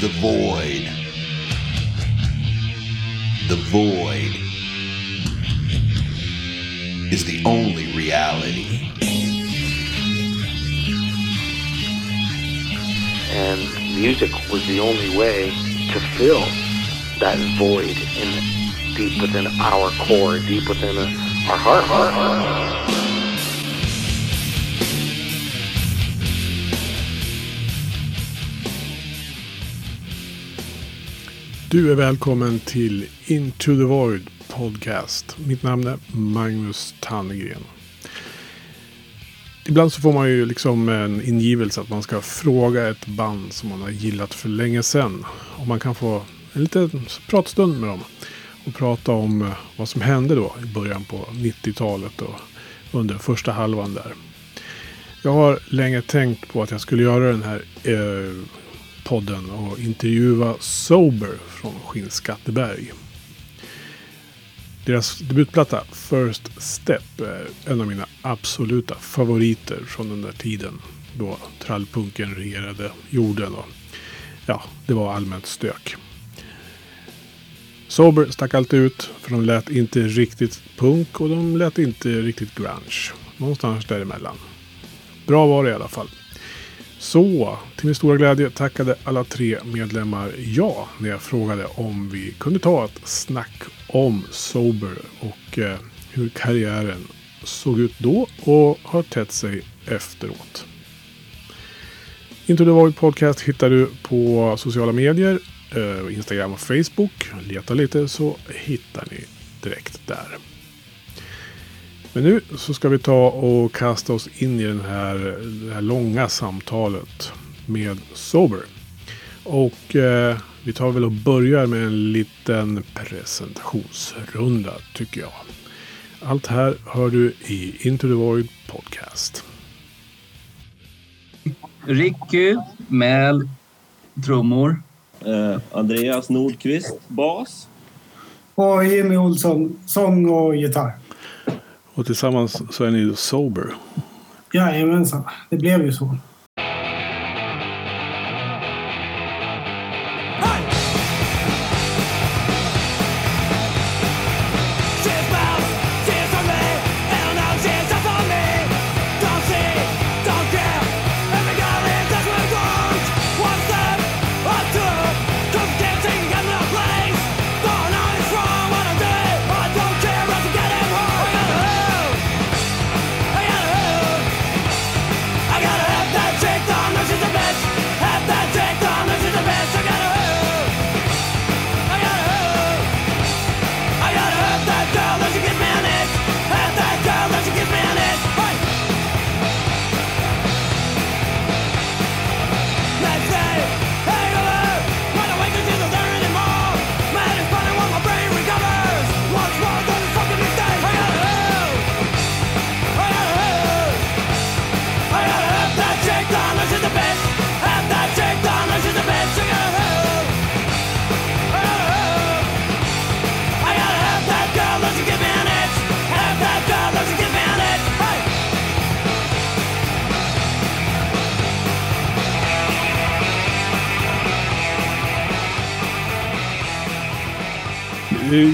the void. The void is the only reality. and music was the only way to fill that void in deep within our core, deep within our heart. Du är välkommen till Into the Void Podcast. Mitt namn är Magnus Tannegren. Ibland så får man ju liksom en ingivelse att man ska fråga ett band som man har gillat för länge sedan. Och man kan få en liten pratstund med dem. Och prata om eh, vad som hände då i början på 90-talet och under första halvan där. Jag har länge tänkt på att jag skulle göra den här eh, podden och intervjua Sober från Skinnskatteberg. Deras debutplatta First Step är en av mina absoluta favoriter från den där tiden. Då trallpunken regerade jorden och ja, det var allmänt stök. Sober stack alltid ut för de lät inte riktigt punk och de lät inte riktigt grunge. Någonstans däremellan. Bra var det i alla fall. Så, till min stora glädje tackade alla tre medlemmar ja när jag frågade om vi kunde ta ett snack om Sober och eh, hur karriären såg ut då och har tätt sig efteråt. Into the Void Podcast hittar du på sociala medier, eh, Instagram och Facebook. Leta lite så hittar ni direkt där. Men nu så ska vi ta och kasta oss in i den här, det här långa samtalet med Sober. Och eh, vi tar väl och börjar med en liten presentationsrunda tycker jag. Allt här hör du i Into the Void Podcast. Ricky Mäl, trummor. Eh, Andreas Nordqvist, bas. Och Jimmy Olsson, sång och gitarr. Och tillsammans så är ni ju Sober. Jajamensan, det blev ju så.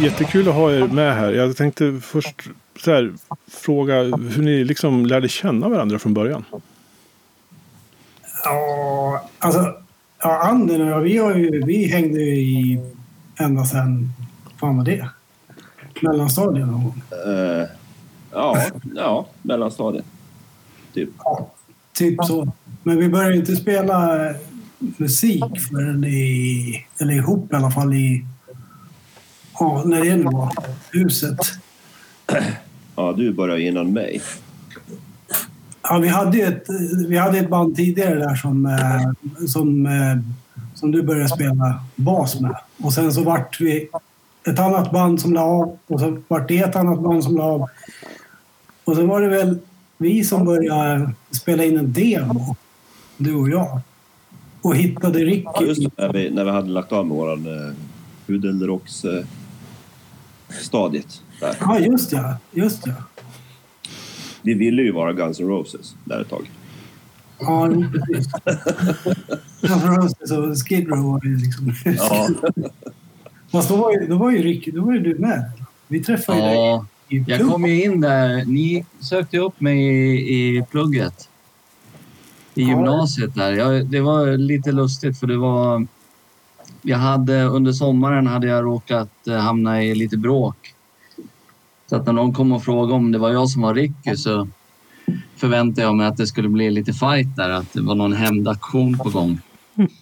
Jättekul att ha er med här. Jag tänkte först så här, fråga hur ni liksom lärde känna varandra från början. Ja, alltså... Ja, Anden och jag, vi, har ju, vi hängde ju i ända sedan... Fan var det? Mellanstadiet någon gång. Eh, ja, ja, mellanstadiet. Typ. Ja, typ så. Men vi började inte spela musik förrän i... Eller ihop i alla fall i... Ja, när det nu. Huset. Ja, du började innan mig. Ja, vi hade ju ett, vi hade ett band tidigare där som, eh, som, eh, som du började spela bas med. Och sen så vart vi ett annat band som la av och så vart det ett annat band som la av. Och så var det väl vi som började spela in en demo, du och jag. Och hittade Ja, Ricky. just det, när vi, när vi hade lagt av med våran eh, Pudelrocks eh, stadiet. Där. Ja, just ja. Just ja. Vi ville ju vara Guns N' Roses där ett tag. Ja, precis. Framförallt så Skid Row var ju liksom... Ja, Fast då var ju, då var ju Rick, då var ju du med. Vi träffade ju Ja, dig i jag klubben. kom ju in där. Ni sökte upp mig i, i plugget. I gymnasiet där. Jag, det var lite lustigt för det var... Jag hade, under sommaren hade jag råkat eh, hamna i lite bråk. Så att när någon kom och frågade om det var jag som var Ricky så förväntade jag mig att det skulle bli lite fight där. Att det var någon hämndaktion på gång.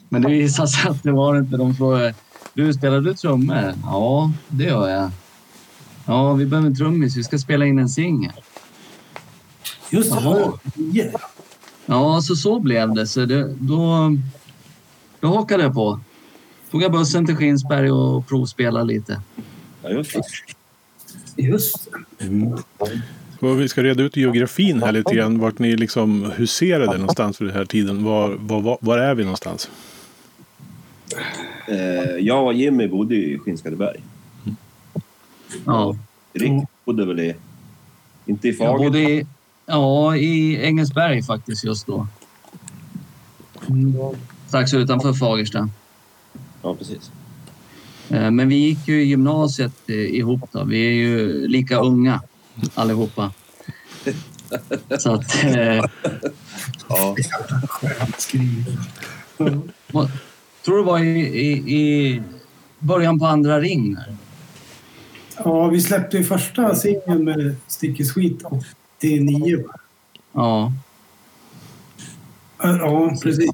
Men det visade sig att det var inte. De frågade du, spelar du trummor? Ja, det gör jag. Ja, vi behöver en trummis. Vi ska spela in en singel. Just det. Ja. Ja, så så blev det. Så det, då, då hakade jag på. Tog jag bussen till Skinsberg och provspelade lite. ja just det. Just det. Och vi ska reda ut geografin här lite grann. Vart ni liksom huserade någonstans vid den här tiden. Var, var, var, är vi någonstans? Eh, jag och Jimmy bodde i Skinnskatteberg. Ja, Rick bodde väl i... Inte i jag Fager. bodde i, ja, i Engelsberg faktiskt just då. Strax utanför Fagersta. Ja, precis. Eh, Men vi gick ju i gymnasiet eh, ihop då. Vi är ju lika unga allihopa. Så att... Eh, Ja, Skönt skrivet. tror det var i, i, i början på andra ring. Ja, vi släppte ju första singeln med Sticky Sweet 89. Ja. Ja, precis.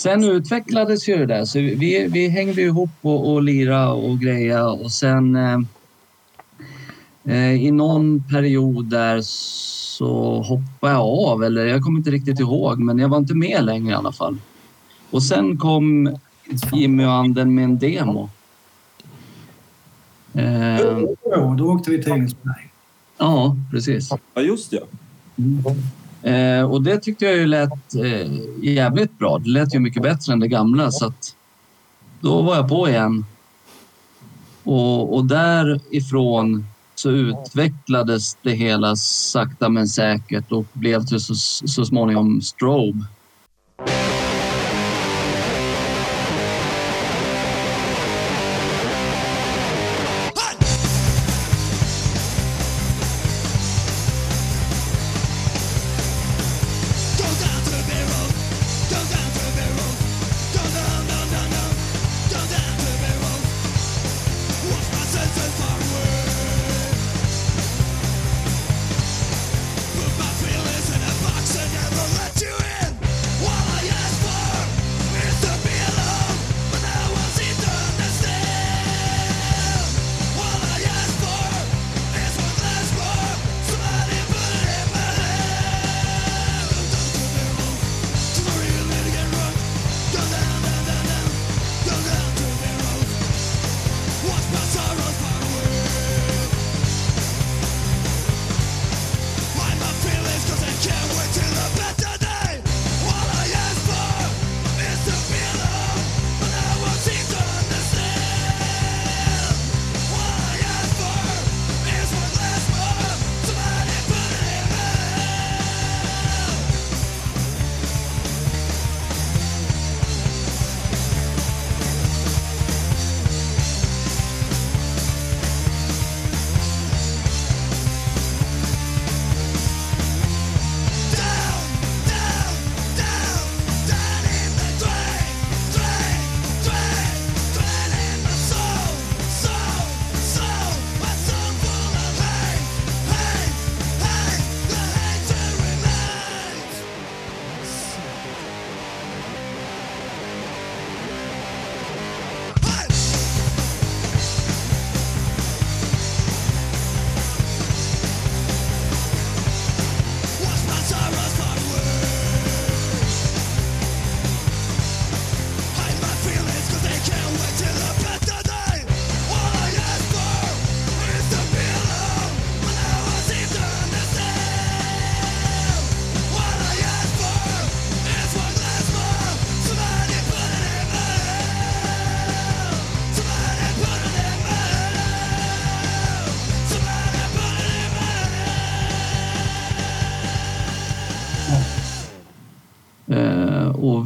Sen utvecklades ju det där. Så vi, vi hängde ihop och, och lira och greja och sen eh, eh, i någon period där så hoppade jag av. Eller jag kommer inte riktigt ihåg, men jag var inte med längre i alla fall. Och sen kom Jimmy och Anden med en demo. Eh, Ja, då åkte vi till Engelsberg. ja, precis. ja just ja. Eh, och det tyckte jag ju lät eh, jävligt bra. Det lät ju mycket bättre än det gamla så att då var jag på igen. Och, och därifrån så utvecklades det hela sakta men säkert och blev till så, så småningom Strobe.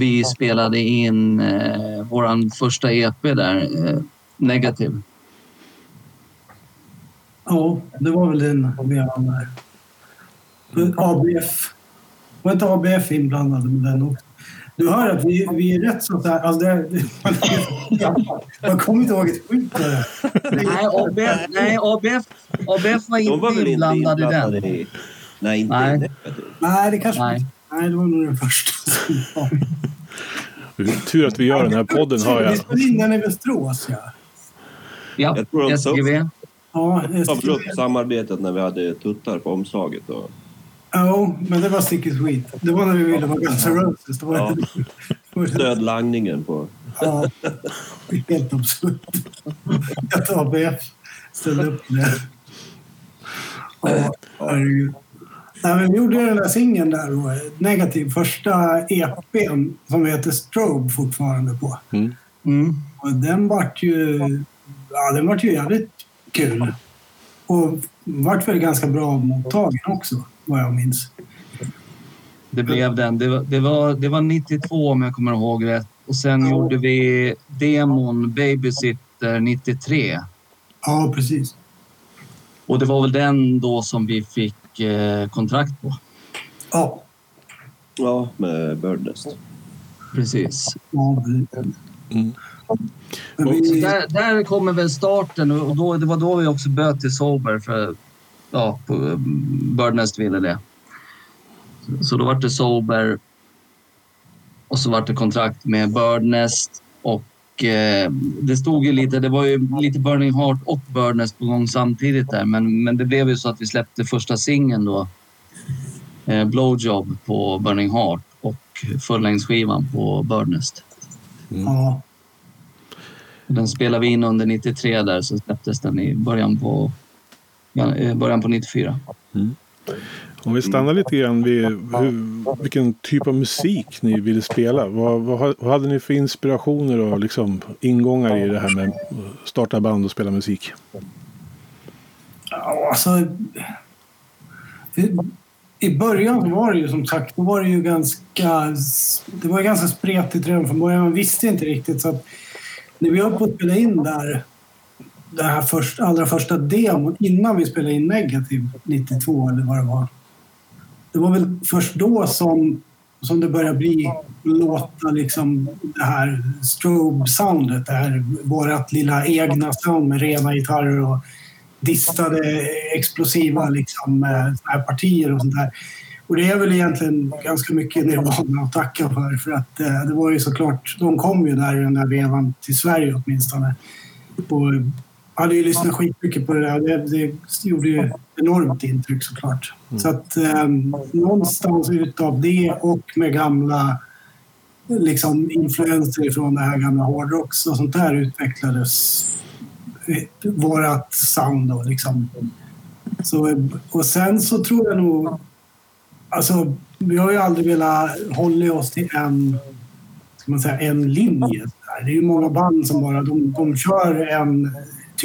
Vi spelade in eh, våran första EP där, eh, Negativ. Ja, det var väl den vevan där. ABF. Var inte ABF inblandade med den också? Du hör att vi, vi är rätt så där... Alltså det, man kommer inte ihåg ett skit. Nej, ABF, nej ABF, ABF var inte inblandade i den. Nej, inte Nej. Nej, det kanske Nej. Nej, det var nog den första. Tur att vi gör den här podden Vi jag. spelade in den i Västerås, ja. Ja, Jag tror de SGV. Ja, väl upp samarbetet när vi hade tuttar på omslaget. Och, Ja, men det var Sticky Sweet. Det var när vi ville vara Guns N' Roses. Det var Ja. stöd langningen på... Ja, helt absurt. Att ABF ställde upp det. Ja, herregud. Nej, men vi gjorde den där singeln där, då, negativ, första EPn som heter Strobe fortfarande på. Mm. Och den vart ju, ja, den vart ju jävligt kul. Och vart väl ganska bra mottagen också, vad jag minns. Det blev den. Det var, det, var, det var 92 om jag kommer ihåg rätt. Och sen gjorde vi demon Babysitter 93. Ja, precis. Och det var väl den då som vi fick eh, kontrakt på. Ja, Ja, med Birdnest. Precis. Mm. Vi, där, där kommer väl starten och då, det var då vi också böt till Sober för ja, mm, Birdnest ville det. Så då var det Sober och så var det kontrakt med Birdnest och eh, det stod ju lite, det var ju lite Burning Heart och Birdnest på gång samtidigt där men, men det blev ju så att vi släppte första singeln då eh, Blowjob på Burning Heart och fullängdsskivan på Birdnest. ja, Den spelade vi in under 93 där så släpptes den i början på, i början på 94. Om vi stannar lite grann vid hur, vilken typ av musik ni ville spela. Vad, vad, vad hade ni för inspirationer och liksom ingångar i det här med att starta band och spela musik? Ja, alltså... det- I början var det ju som sagt, då var det ju ganska... Det var ganska spretigt redan från början. Man visste inte riktigt så att när vi höll på att spela in där det här först, allra första demon innan vi spelade in Negativ 92 eller vad det var. Det var väl först då som, som det började bli låta liksom det här strobe-soundet, det här vårat lilla egna sound med rena gitarrer och distade explosiva liksom, eh, här partier och sånt där. Och det är väl egentligen ganska mycket Nirvana att tacka för. För att eh, det var ju såklart, de kom ju där i den där vevan till Sverige åtminstone. Och hade ju lyssnat skitmycket på det där. Det, det gjorde ju enormt intryck såklart. Så att eh, någonstans utav det och med gamla liksom influenser från det här gamla hårdrocks och sånt där utvecklades vårat sound då liksom. Så, och sen så tror jag nog... Alltså, vi har ju aldrig velat hålla oss till en, ska man säga, en linje. Det är ju många band som bara de, de kör en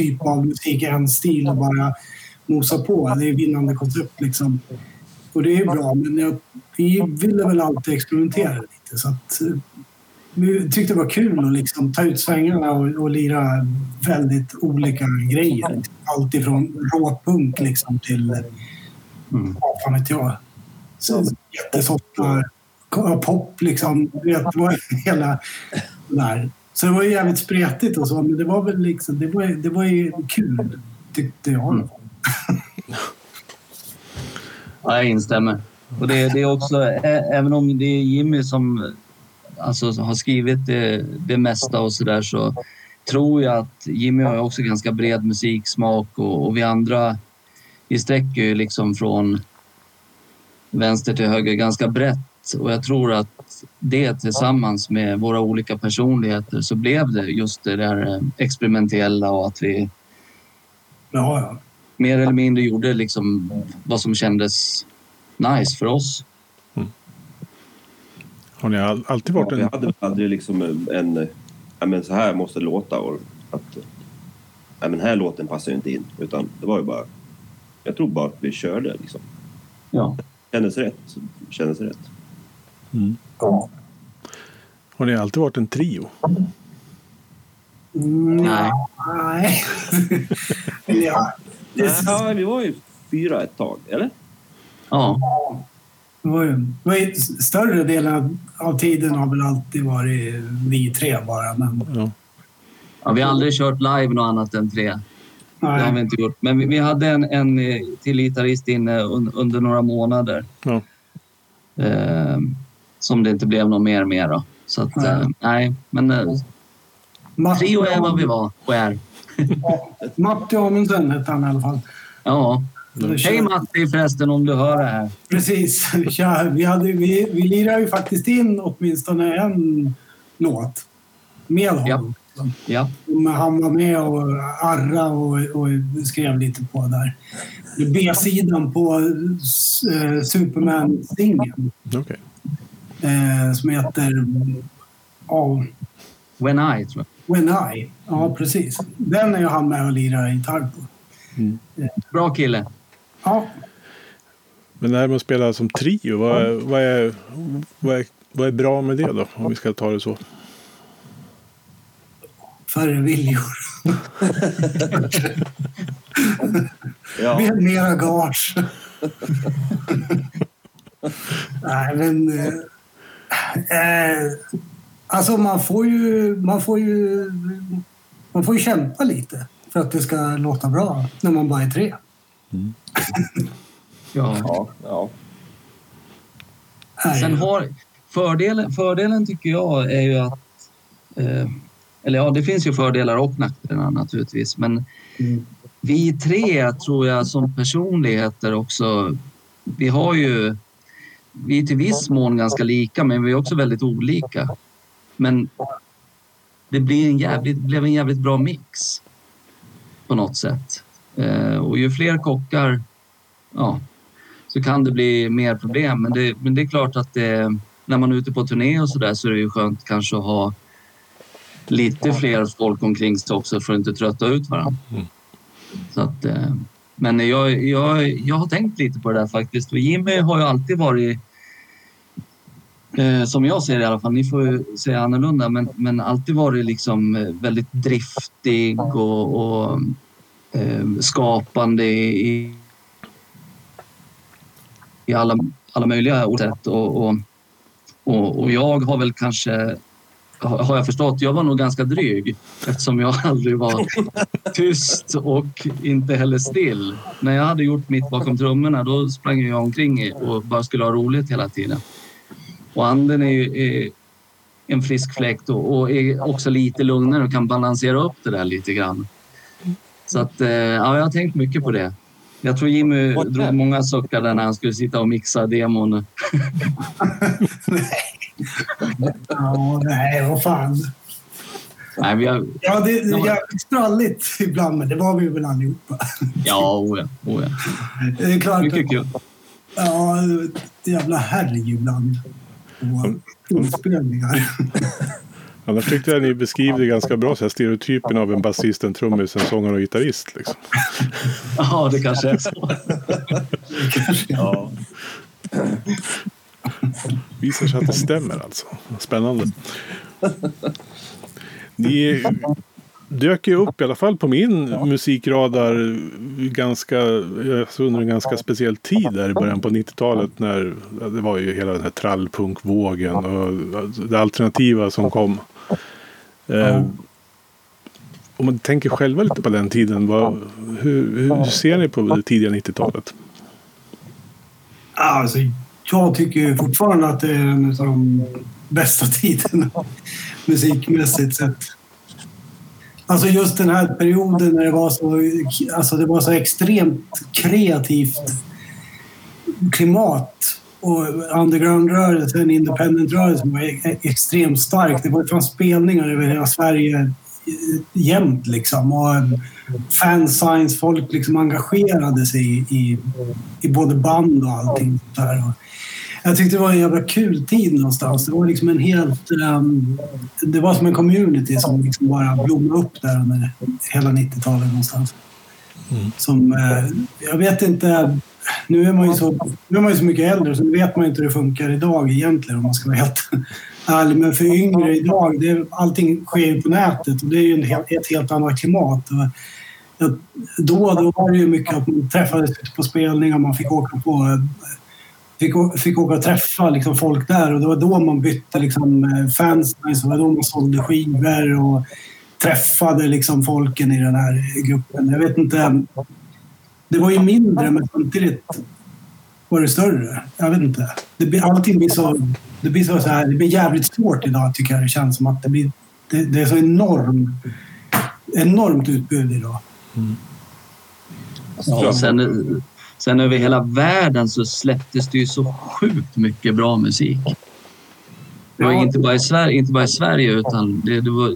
typ av musik, en stil och bara mosar på. Det är vinnande koncept liksom. Och det är bra, men jag, vi ville väl alltid experimentera lite. Så att, eh, vi tyckte det var kul att liksom ta ut svängarna och, och lira väldigt olika grejer. Allt ifrån råpunk liksom till, Mm. vad fan vet jag, så jättesofta pop liksom. Det var hela där. Så det var ju jävligt spretigt och så, men det var väl liksom, det var, det var ju kul tyckte jag. Mm. Ja, jag instämmer. Och det, det är också, ä- även om det är Jimmy som alltså, har skrivit det, det mesta och sådär så tror jag att Jimmy har ju också ganska bred musiksmak och, och vi andra vi sträcker ju liksom från vänster till höger ganska brett och jag tror att det tillsammans med våra olika personligheter så blev det just det där eh, experimentella och att vi Ja, ja. mer eller mindre gjorde liksom vad som kändes nice för oss. Har ni all, alltid Ja, varit vi en... hade väl aldrig liksom en, ja, men så här måste det låta och att ja, men den här låten passar ju inte in. Utan det var ju bara, jag tror bara att vi körde liksom. Ja. Kändes rätt, kändes rätt. Mm. Har ni alltid varit en trio? Mm, Nej. Nej. ja, det, Ja, vi var ju fyra ett tag, eller? Ja. det var ju, det var ju större delen av, tiden har väl alltid varit vi tre bara. Men, Ja. ja. Vi har aldrig kört live något annat än tre. Det har vi nej. inte gjort. Men vi, vi hade en, en eh, till gitarrist inne un, under några månader. Ja. Eh, som det inte blev något mer med då. Så att, eh, nej, men eh, trio är vad vi var och är. Matti Amundsen hette han i alla fall. Ja. Hej Matti förresten om du hör det här. Precis. Vi, kör, vi, hade, vi, vi lirade ju faktiskt in åtminstone en låt med honom. Ja. Men Han var med och arra och, och skrev lite på där. B-sidan på eh, Superman-singeln Okej. Eh, som heter oh, When I tror jag. When I. Ja, precis. Den är han med och lirar gitarr på. Bra kille. Ja, Men det här med att spela som trio, vad, är- vad, är, vad, är, vad är bra med det då? Om vi ska ta det så. färre viljor. Ja. Mera gage. Nej, men... Eh, alltså man får ju... Man får ju... Man får ju kämpa lite för att det ska låta bra när man bara är tre. Ja. Ja, ja. Nej. Sen har fördelen, fördelen tycker jag är ju att... Eh, eller ja, det finns ju fördelar och nackdelar naturligtvis. Men Mm. vi tre tror jag som personligheter också... Vi har ju... Vi är till viss mån ganska lika, men vi är också väldigt olika. Men det blir en jävligt, blev en jävligt bra mix på något sätt. Eh, och ju fler kockar, ja, så kan det bli mer problem. Men det, men det är klart att det, när man är ute på turné och så där så är det ju skönt kanske att ha lite fler folk omkring sig också för att inte trötta ut varandra. Mm. Så att, eh, men jag, jag, jag har tänkt lite på det där faktiskt. Och Jimmy har ju alltid varit, eh, som jag ser det i alla fall, ni får ju säga annorlunda, men, men alltid varit liksom eh, väldigt driftig och, och eh, skapande i, i alla, alla möjliga sätt. Och, och, och, och jag har väl kanske, har jag förstått, jag var nog ganska dryg eftersom jag aldrig var tyst och inte heller still. När jag hade gjort mitt bakom trummorna då sprang jag omkring och bara skulle ha roligt hela tiden. Och anden är ju är en frisk fläkt och, och är också lite lugnare och kan balansera upp det där lite grann. Så att, eh, ja, jag har tänkt mycket på det. Jag tror Jimmy drog många suckar där när han skulle sitta och mixa demon. Ja, nej, vad fan. Nej, vi har, Ja, det är jävligt spralligt ibland, men det var vi väl allihopa. ja, oh ja, oh ja. Det är klart. Mycket kul. Ja, jävla härj ibland. Och inspelningar. Annars tyckte jag ni beskrev det ganska bra, så här, stereotypen av en basist, en trummis, en sångare och gitarrist. Liksom. Ja, det kanske är så. ja. Visar sig att det stämmer alltså. Spännande. Ni dök ju upp i alla fall på min musikradar ganska, alltså under en ganska speciell tid där i början på 90-talet när det var ju hela den här trallpunkvågen och det alternativa som kom. Eh, om man tänker själva lite på den tiden, vad, hur, hur ser ni på det tidiga 90-talet? Alltså, jag tycker fortfarande att det är en av de bästa tiderna musikmässigt sett. Alltså just den här perioden när det var så, alltså det var så extremt kreativt klimat och Undergroundrörelsen, Independentrörelsen, var e-, e-, extremt stark. Det var fanns spelningar över hela Sverige eh, jämt liksom. Och eh, fansigns, folk liksom engagerade sig i, i, i både band och allting. Där. Jag tyckte det var en jävla kul tid någonstans. Det var liksom en helt... Um, det var som en community som liksom bara blommade upp där under hela 90-talet någonstans. Som, eh, jag vet inte, nu är, man ju så, nu är man ju så mycket äldre så nu vet man inte hur det funkar idag egentligen om man ska vara helt ärlig. Men för yngre idag, det, allting sker ju på nätet och det är ju en ett helt annat klimat. Och, då, då var det ju mycket att man träffades ute på spelningar, man fick åka på Fick, fick åka och träffa liksom, folk där och det var då man bytte liksom, eh, fans. Det var då man sålde skivor och träffade liksom, folken i den här gruppen. Jag vet inte. Det var ju mindre men samtidigt var det större. Jag vet inte. Det blir, allting blir så, det blir så, så här, det blir jävligt svårt idag tycker jag det känns som att det blir det, det är så enorm, enormt utbud idag. Ja, sen, sen över hela världen så släpptes det ju så sjukt mycket bra musik. Det var inte bara i Sverige, inte bara i Sverige utan det, det var...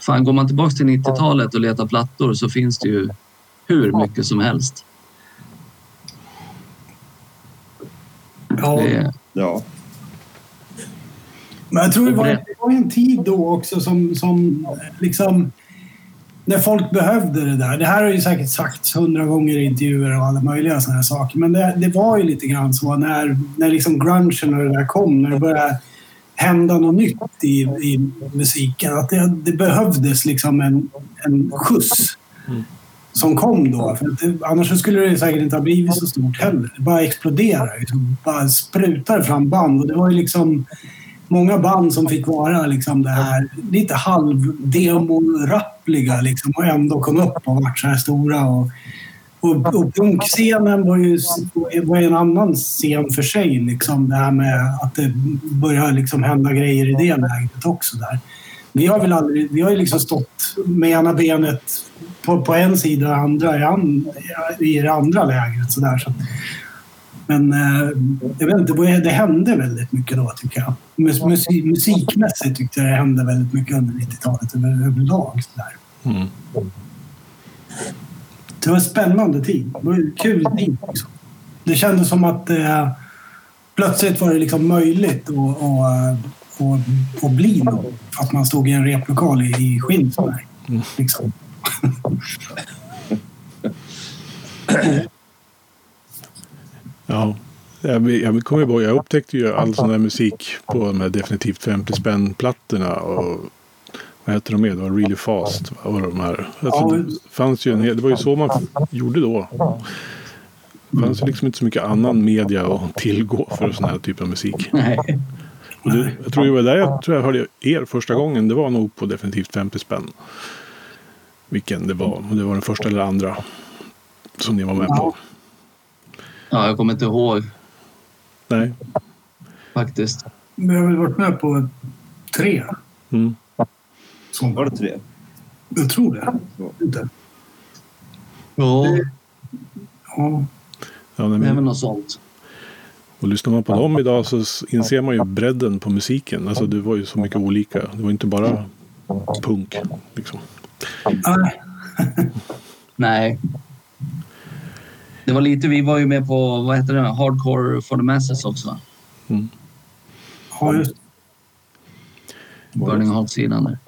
Fan, går man tillbaka till 90-talet och letar plattor så finns det ju hur mycket som helst. Ja. Det, Ja. Men jag tror det var, det var en tid då också som, som liksom... När folk behövde det där. Det här har ju säkert sagts hundra gånger i intervjuer och alla möjliga sådana här saker. Men det, det var ju lite grann så när, när liksom grungen och det där kom. När det började hända något nytt i, i musiken. Att det, det behövdes liksom en, en skjuts som kom då. För det, annars skulle det säkert inte ha blivit så stort heller. Det bara exploderade. Det bara sprutade fram band. Och det var ju liksom många band som fick vara liksom det här lite halvdemorappliga liksom, och ändå kom upp och vart så här stora. Och, och, och punkscenen var ju var en annan scen för sig. Liksom, det här med att det började liksom hända grejer i det läget också. Där. Vi har väl aldrig, vi har ju liksom stått med ena benet på, på en sida och andra i, an, i det andra lägret. Så där, så. Men eh, jag vet inte, det- det hände väldigt mycket då tycker jag. Mus, musik, musikmässigt tyckte jag det hände väldigt mycket under 90-talet över, överlag. Mm. Det var en spännande tid. Det var en kul tid. Liksom. Det kändes som att eh, plötsligt var det liksom möjligt att, att, att, att bli någon. Att man stod i en replokal i, i Skinnskär. Liksom. Ja. Jag, jag kommer ihåg, jag upptäckte ju all sån där musik på de här definitivt 50 spänn plattorna och vad heter de mer? Det var Really Fast. Och de här. Alltså, det, fanns ju en, hel- det var ju så man gjorde då. Det fanns ju liksom inte så mycket annan media att tillgå för sån här typ av musik. nej. Och det, jag tror det var där jag, tror jag hörde er första gången. Det var nog på definitivt 50 spänn. Vilken det var. Om det var den första eller andra som ni var med på. Ja, jag kommer inte ihåg Nej. faktiskt. Men jag har väl varit med på tre. Mm. Som, Var det tre? jag tror det. Ja. Inte. Ja, Ja. Ja, är väl men, något sånt. och lyssnar man på dem idag så inser man ju bredden på musiken. Alltså det var ju så mycket olika. Det var inte bara punk. Liksom. Nej. Nej. Det var lite, vi var ju med på, vad heter det, Hardcore for the Masses också. Ja, just Burning Heart-sidan där.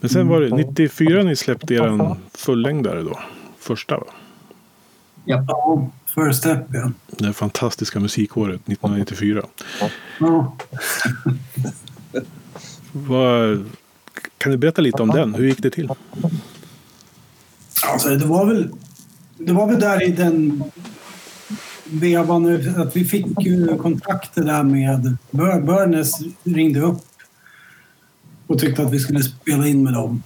Men sen var det 94 ni släppte er fullängdare då. Första va? Ja. Ja, First Step ja. Det fantastiska musikåret 1994. ja. Vad, kan du berätta lite om den? Hur gick det till? Alltså, det var väl... Det var väl där i den vevan nu att vi fick ju kontakter där med... Bör- Börnes ringde upp och tyckte att vi skulle spela in med dem.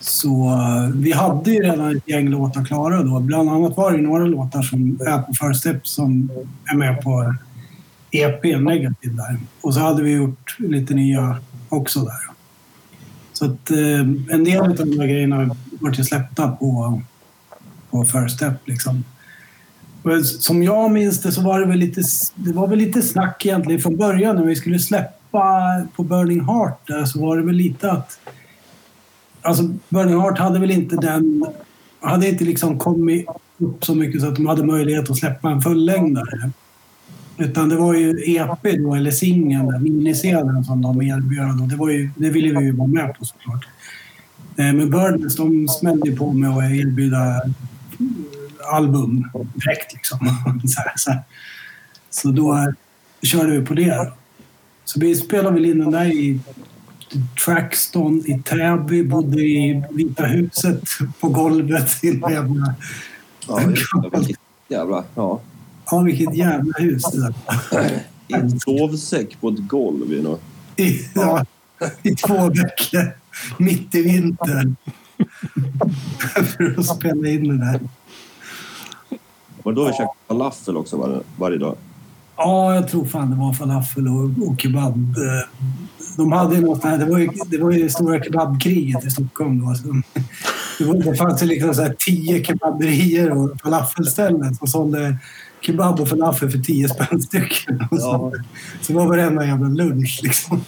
Så eh, vi hade ju redan ett gäng låtar klara då. Bland annat var det några låtar som är på First Step som är med på EP Negativ där. Och så hade vi gjort lite nya också där. Så att eh, en del av de här grejerna vart ju släppta på, på First Step liksom. Som jag minns det så var det väl lite, det var väl lite snack egentligen från början när vi skulle släppa på Burning Heart där så var det väl lite att Alltså Burning Heart hade väl inte den hade inte liksom kommit upp så mycket så att de hade möjlighet att släppa en fullängdare. Utan det var ju EP då, eller singeln, miniserien som de erbjöd och det, var ju, det ville vi ju vara med på såklart. Eh, men Burdens de smällde ju på med att erbjuda album direkt liksom. Så, här, så, här. så då körde vi på det. Så vi spelade väl in den där i Trackston i Täby, bodde i Vita huset på golvet i en jävla... Ja. Vilket jävla... Ja. Ja, vilket jävla hus det där. I en sovsäck på ett golv. I, ja, I två veckor, mitt i vintern. För att spela in det där. Var det då vi käkade falafel också var, varje dag? Ja, jag tror fan det var falafel och, och kebab. De hade något här, det var ju, det var ju stora kebabkriget i Stockholm då. Så det, var, det fanns ju liksom så här tio kebaberier och falafelställen som sålde kebab och falafel för tio spänn stycken. Och så, så var varenda jävla lunch liksom.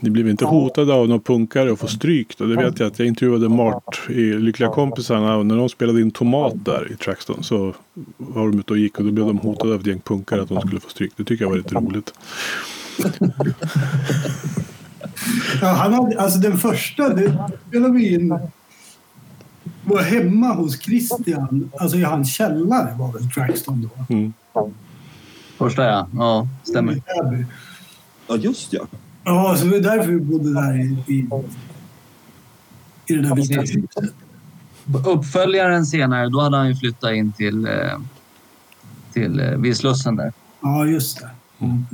Ni blev inte hotade av några punkare och få stryk då? Det vet jag att jag intervjuade Mart i Lyckliga kompisarna och när de spelade in Tomat där i Trackston så var de ute och gick och då blev de hotade av ett gäng punkare att de skulle få stryk. Det tycker jag var lite roligt. Ja, han hade, alltså den första, det spelade vi in var hemma hos Christian, alltså i hans källare var väl Trackston då. Mm. Första ja. Ja, stämmer. Ja, just ja. Ja, så det var därför vi bodde där i, i, i det där vita huset. Uppföljaren senare, då hade han ju flyttat in till, eh, till eh, vid Slussen där. Ja, just det. Mm.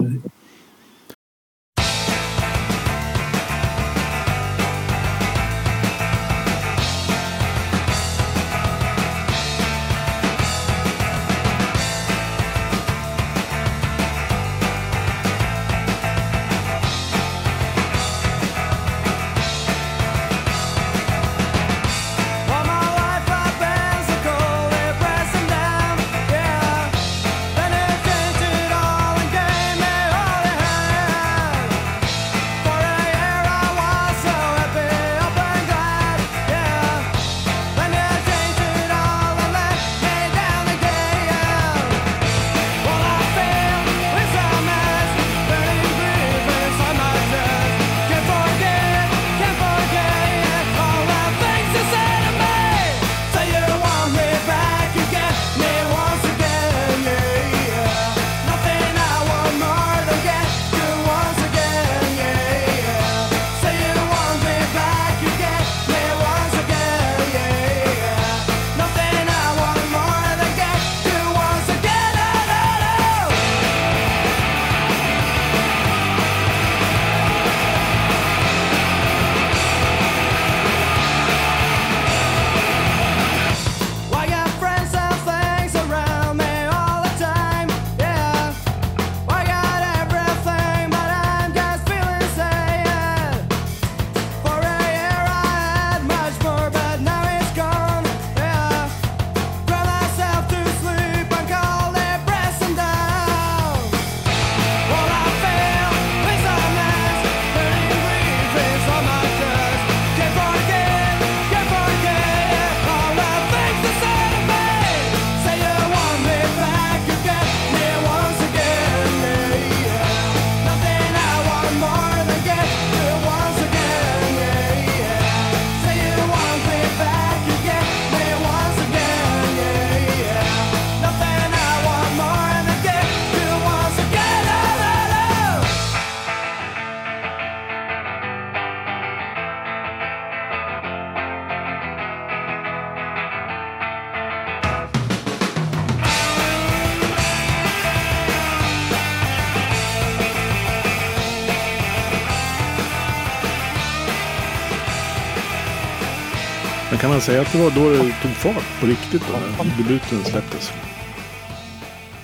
Kan man säga att det var då det tog fart på riktigt då när debuten släpptes?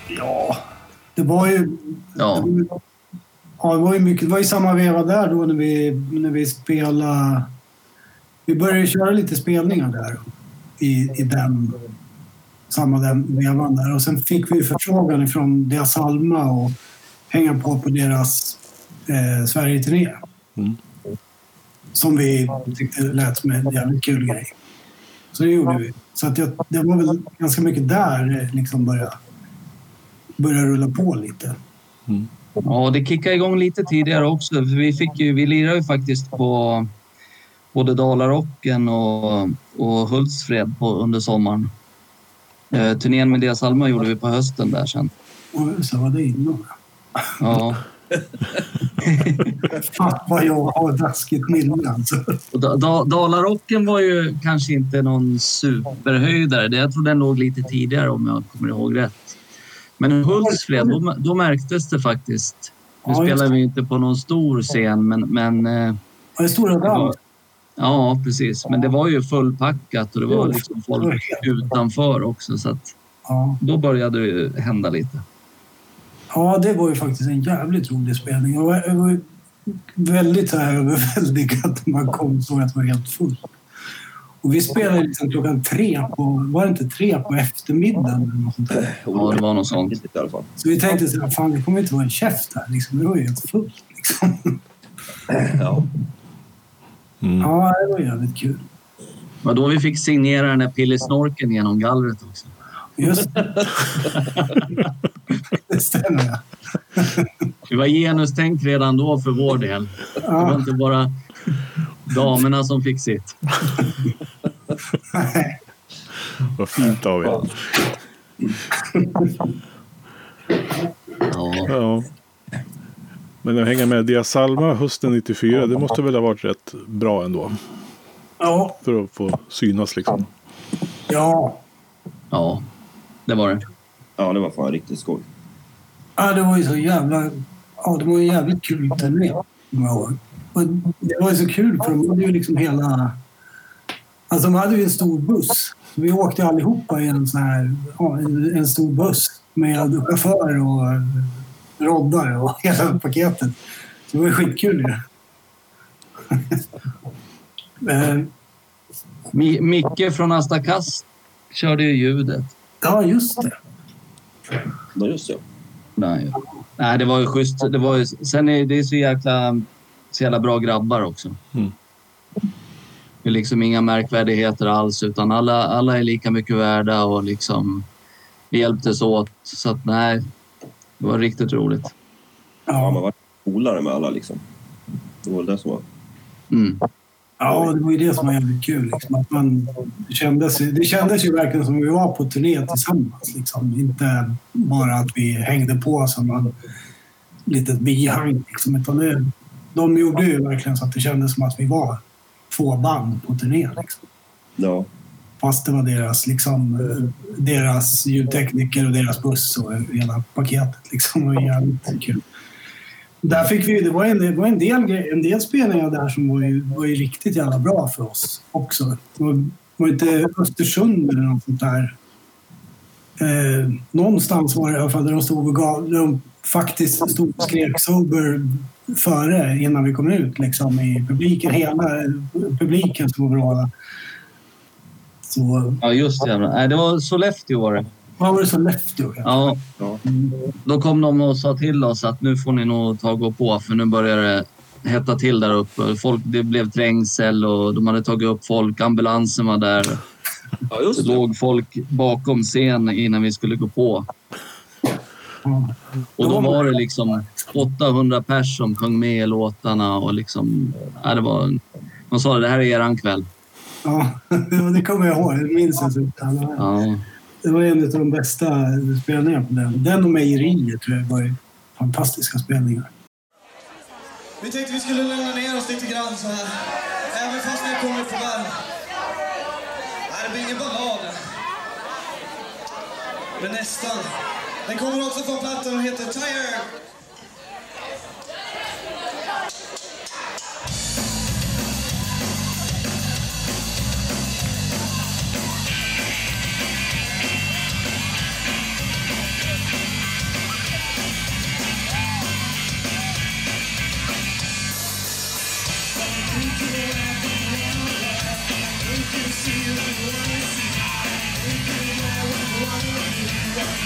Ja, det var ju... Ja. Ja, det var ju mycket. Det var ju samma veva där då när vi, när vi spelade... Vi började köra lite spelningar där i, i den, samma den vevan där. Och sen fick vi förfrågan från Deras Alma och hänga på på deras eh, Sverige-turné. Mm. Som vi tyckte lät som en jävligt kul grej. Så det gjorde vi. Så att jag, det var väl ganska mycket där det liksom började, började rulla på lite. Ja, det kickade igång lite tidigare också. För vi, fick ju, vi lirade ju faktiskt på både Dalarocken och, och Hultsfred på, under sommaren. Eh, turnén med Dia Salma gjorde vi på hösten där sen. Och så var det innan. Ja. Fan vad jag har daskigt minne alltså. Dalarocken var ju kanske inte någon superhöjdare. Det- Jag tror den låg lite tidigare om jag kommer ihåg rätt. Men Hultsfred, då, då märktes det faktiskt. Nu Ja, spelar vi inte på någon stor scen, men, men eh, Var det Stora Damm? Ja, precis. Men det var ju fullpackat och det var liksom folk utanför också. Så att Ja. då började det hända lite. Ja, det var ju faktiskt en jävligt rolig spelning. Jag var, jag var väldigt så här överväldigad när man kom såg att det var helt fullt. Och vi spelade liksom klockan tre på, var det inte tre på eftermiddagen eller något sånt där? Ja, det var något sånt. I alla fall. Så vi tänkte så här, fan det kommer inte vara en käft här liksom. Det var ju helt fullt liksom. Ja. Mm. Ja, det var jävligt kul. Det var då vi fick signera den där Pillisnorken genom gallret också. Just det. stämmer ja. Det var genustänk redan då för vår del. Det var inte bara damerna som fick sitt. nej. Vad fint av er. Ja. Ja. Men att hänga med Dia Salma hösten 94, det måste väl ha varit rätt bra ändå. Ja, För att få synas liksom. ja. ja, det var det. ja, det var fan riktigt skoj. Ja, det var ju så jävla... Ja, det var ju jävligt kul turné. kommer jag ihåg. Och det var ju så kul för de hade ju liksom hela... Alltså de hade ju en stor buss. Vi åkte allihopa i en sån här... Ja, en, stor buss med chaufför och roddare och hela paketet. Så det var ju skitkul ju. Eh, Mi- Micke från Asta Kass körde ju ljudet. Ja, just det. Ja, just det. Nej, Nej det var ju schysst. Det var ju, sen är det är så jäkla, så jävla bra grabbar också. Mm. Det är liksom inga märkvärdigheter alls utan alla, alla är lika mycket värda och liksom vi hjälptes åt. Så att nej, det var riktigt roligt. Ja, man var polare med alla liksom. Det var det som var... Mm. Ja, det var ju det som var jävligt kul. Liksom, att man det, kändes, det kändes ju verkligen som att vi var på turné tillsammans. Liksom. Inte bara att vi hängde på som en litet bihang. Liksom, utan det, de gjorde ju verkligen så att det kändes som att vi var två band på turné. Liksom. Ja, Fast det var deras, liksom, deras ljudtekniker och deras buss och hela paketet. Liksom. Det var jävligt kul. Där fick vi, det var en, det var en, del, en del spelningar där som var ju, var ju riktigt jävla bra för oss också. Det var, var inte Östersund eller något sånt där. Eh, någonstans var det i alla fall där de stod och gav, de faktiskt stod och skrek sober före innan vi kom ut liksom, i publiken. Hela publiken som var bra. Så Ja, just det. Det var Sollefteå var det vad var det Sollefteå? Ja, ja. då kom de och sa till oss att nu får ni nog ta och gå på för nu börjar det hetta till där uppe. Folk, det blev trängsel och de hade tagit upp folk. Ambulansen var där. ja Det just det. låg folk bakom scen innan vi skulle gå på. Och då var det liksom 800 pers som sjöng med i låtarna och liksom... Ja, det var, de sa det här är eran kväll. Ja, det kommer jag ihåg. Jag minns det. så- Ja. Det var en av de bästa spelningarna på den. Den och Mejeriet tror jag var fantastiska spelningar. Vi tänkte vi skulle lugna ner oss lite grann så här. Även fast ni har kommit på värme. Nej, det blir ingen ballad. Men nästan. Den kommer också från plattan och heter Tire.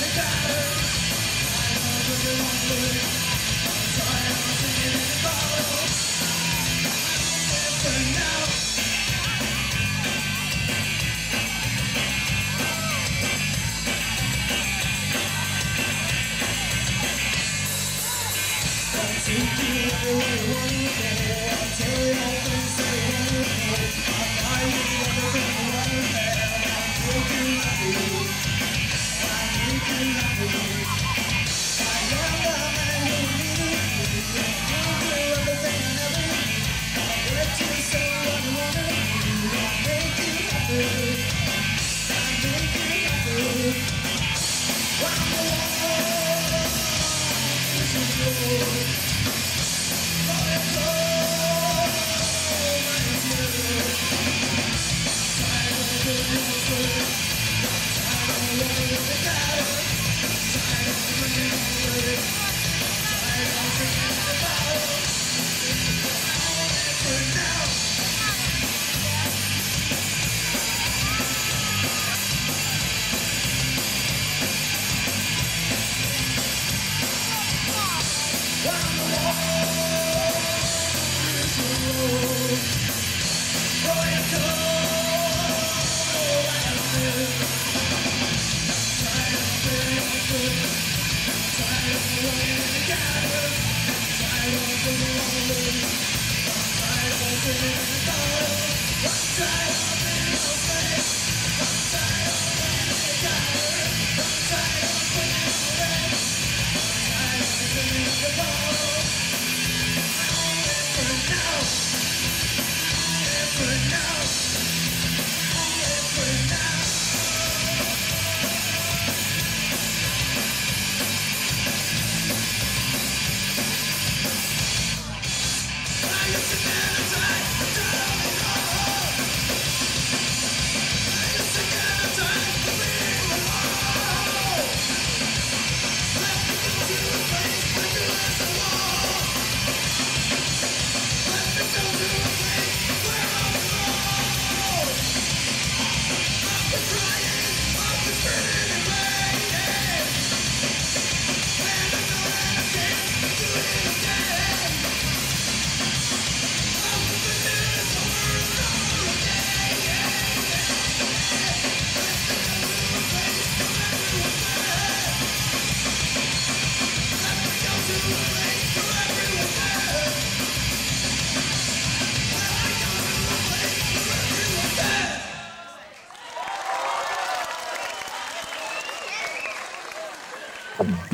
Thank you.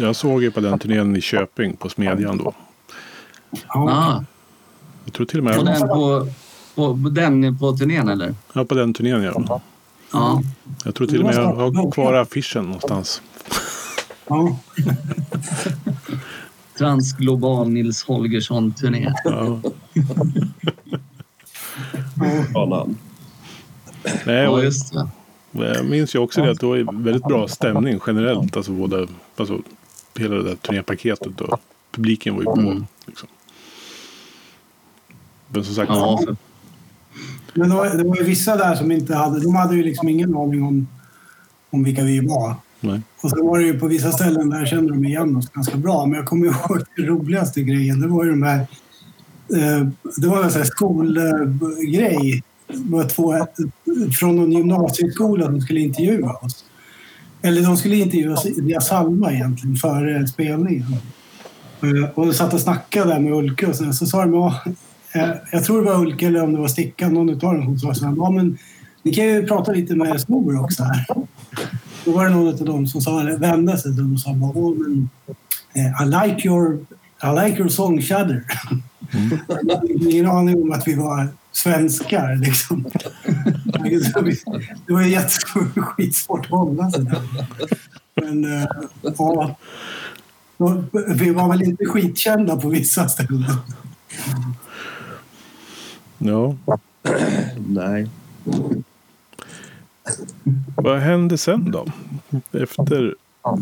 Jag såg ju på den turnén i Köping på Smedjan då. Ja. Ah, Jag tror till och på med... den på, på, på den på turnén eller? Ja, på den turnén ja. Ja. Jag tror till och med jag har kvar affischen någonstans. Ja. Transglobal Nils Holgersson-turné. Ja. Nej, Ja, just det. jag minns ju också det att det var väldigt bra stämning generellt. Alltså både, alltså hela det där turnépaketet och publiken var ju på. Mm. Liksom. Men som sagt, Ja, Men det var, det var ju vissa där som inte hade... De hade ju liksom ingen aning om, om vilka vi var. nej. Och sen var det ju på vissa ställen där kände de igen oss ganska bra. Men jag kommer ihåg den roligaste grejen. Det var ju de här... Eh, det var en sån här skolgrej. Det var två från någon gymnasieskola som skulle intervjua oss. Eller de skulle intervjua oss via Salma egentligen före spelningen. Eh, Och de satt och snackade där med Ulke och så, så sa de ja, eh, jag tror det var Ulke eller om det var Stickan, någon utav dem som sa så här, ja men ni kan ju prata lite med Snor också här. Då var det någon av dem som sa, eller vände sig till dem och sa bara, oh, men, eh, I like your, I like your song Shudder. Hade ingen aning om att vi var svenskar liksom. Det var ju skitsvårt att hålla sig där. Men eh, ja, vi var väl inte skitkända på vissa ställen. Ja. Nej. Vad hände sen då? Efter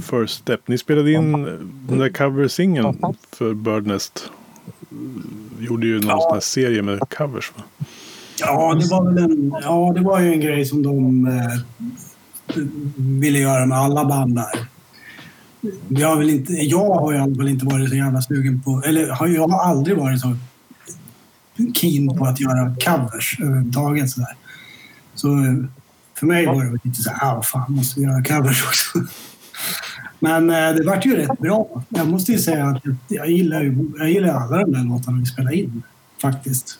First Step. Ni spelade in den där coversingeln för Birdnest. Gjorde ju någon här serie med covers. Va? Ja, det var väl en, ja, det var ju en grej som de eh, ville göra med alla band där. Jag har, väl inte, jag har i alla fall inte varit så jävla sugen på... Eller jag har aldrig varit så keen på att göra covers överhuvudtaget. Så, där. så eh, för mig var det lite så här, ah, fan, måste vi göra covers också? Men eh, det vart ju rätt bra. Jag måste ju säga att jag gillar, ju, jag gillar alla de där låtarna vi spelade in, faktiskt.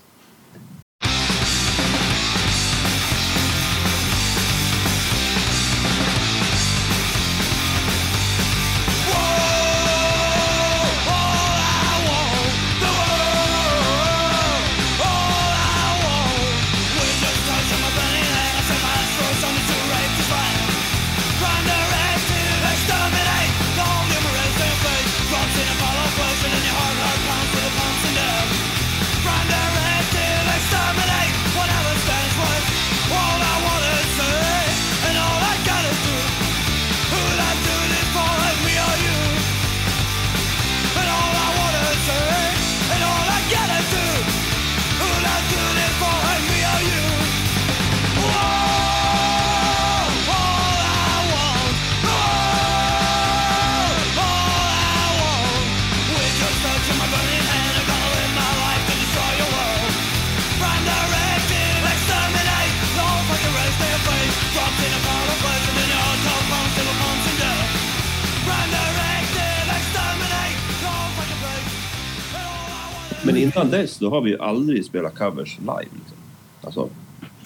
Dess, då har vi ju aldrig spelat covers live. Liksom. Alltså,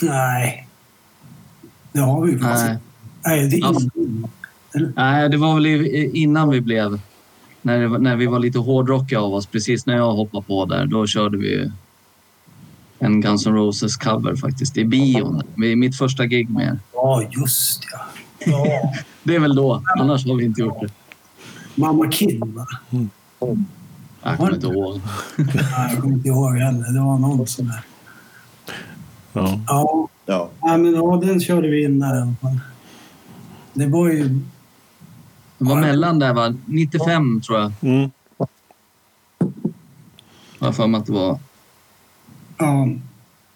Nej. Det har vi ju. Nej. Nej, det är Alltså. Nej, det var väl innan vi blev... När, när vi var lite hårdrockiga av oss, precis när jag hoppade på där, då körde vi en Guns N' Roses cover faktiskt i bion. Mitt första gig med er. Ja, just ja. ja. Det är väl då, annars har vi inte gjort det. Mamma Kid, va? Jag kommer inte ihåg. Jag kommer inte ihåg heller. Det var någon sån där. Ja. Ja, ja. ja, men ja, den körde vi in där i alla fall. Det var ju... Det var mellan där va? 95 tror jag. Mm. Har jag för mig att det var. Ja,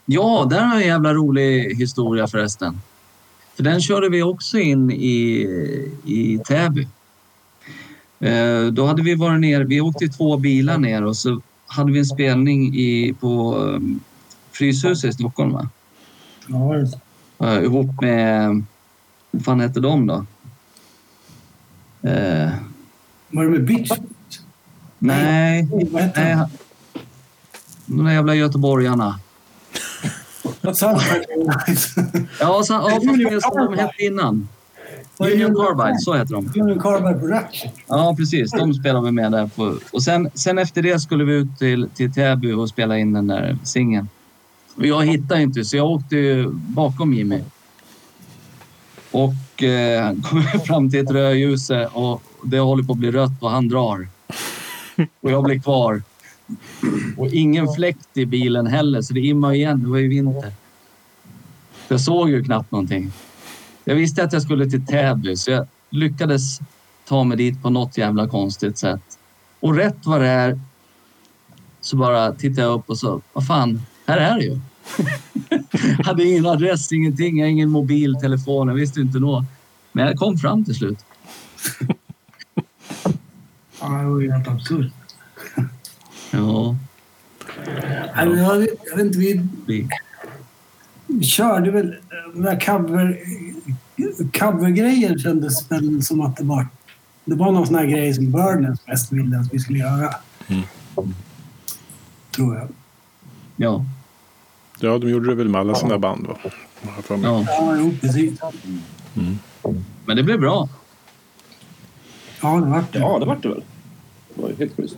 Ja, där har jag en jävla rolig historia förresten. För den körde vi också in i, i Täby. Eh, då hade vi varit ner, vi åkte i två bilar ner och så hade vi en spelning i, på um, Fryshuset i Stockholm va? ja, just det. Eh, ihop med, vad fan hette de då? Eh, Var det med Bitch? nej, Vad hette nej. De där jävla göteborgarna. Ja, så, ja fast det som de hette innan. Union Carbide, så heter de. Union Carbide Production. Ja, precis. De spelade vi med där. På. Och sen, sen efter det skulle vi ut till, till Täby och spela in den där singeln. Jag hittade inte, så jag åkte bakom Jimmy. Och eh, kommer fram till ett rödljus och det håller på att bli rött och han drar. Och jag blir kvar. Och ingen fläkt i bilen heller, så det immar igen. Det var ju vinter. Jag såg ju knappt någonting. Jag visste att jag skulle till Täby, så jag lyckades ta mig dit på något jävla konstigt sätt. Och rätt vad det är så bara tittar jag upp och så, vad fan, här är det ju. hade ingen adress, ingenting, jag ingen mobiltelefon, jag visste inte nå. Men jag kom fram till slut. Ja, det var ju helt absurt. Ja, jag vet inte, vi, vi, körde väl den där cover, covergrejen kändes väl som att det var, det var någon sån här grej som Burners mest ville att vi skulle göra. Tror jag. ja, ja, de gjorde det väl med alla sina band va? Ja. Ja, jo, precis. Men det blev bra. Ja, det vart det. ja, det vart det väl. Det var ju helt schysst.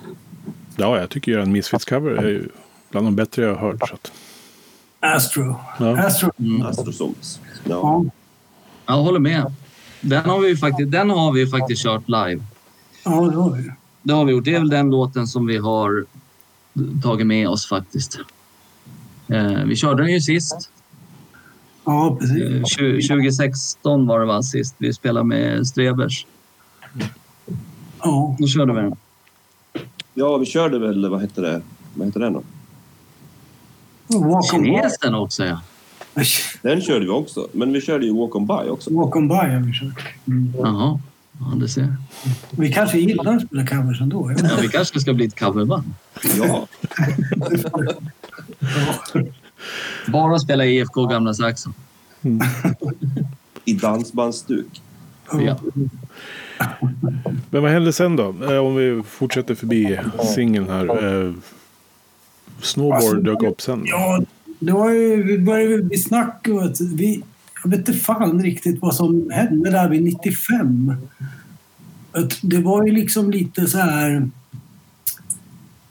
Ja, jag tycker ju en Misfits-cover är ju bland de bättre jag har hört. Så att, Astro. Ja. Astro. Mm. Astrosoms. Ja. Ja. Jag håller med. Den har vi ju faktiskt, den har vi ju faktiskt kört live. ja, det var det. Det har vi gjort. Det är väl den låten som vi har tagit med oss faktiskt. Eh, vi körde den ju sist. Ja, precis. Eh, tju- 2016 var det va, sist vi spelade med Strebers. Ja. Då körde vi den. ja, vi körde väl, vad hette det? Vad hette den då? Walk on by. Kinesen också ja. Den körde vi också. Men vi körde ju Walk on By också. Walk on by har vi kört. Mm. Jaha, ja, det ser. Vi kanske gillar att spela covers ändå. Ja, vi kanske ska bli ett coverband. Ja, Bara spela IFK Gamla Saxon. i dansbandsstuk. Ja. Men vad hände sen då? Eh, om vi fortsätter förbi singeln här. Snowboard dök upp sen. Ja, det var ju, vi började bli snack vi... Jag vet inte fan riktigt vad som hände där vid 95. Att Det var ju liksom lite så här...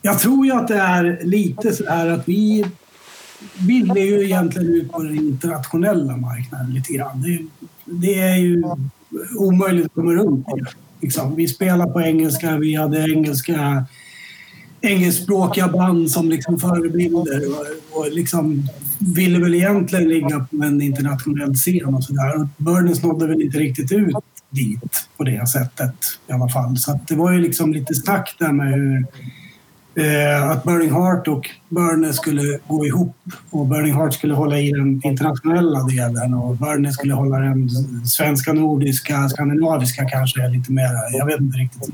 Jag tror ju att det är lite så här att vi ville ju egentligen ut på den internationella marknaden lite grann. Det, det är ju omöjligt att komma runt det. Liksom. Vi spelar på engelska, vi hade engelska engelskspråkiga band som liksom förebilder och, och liksom ville väl egentligen ligga på en internationell scen och sådär. Burners nådde väl inte riktigt ut dit på det sättet i alla fall. Så att det var ju liksom lite snack där med hur eh, att Burning Heart och Burner skulle gå ihop och Burning Heart skulle hålla i den internationella delen och Burner skulle hålla den svenska, nordiska, skandinaviska kanske lite mer. Jag vet inte riktigt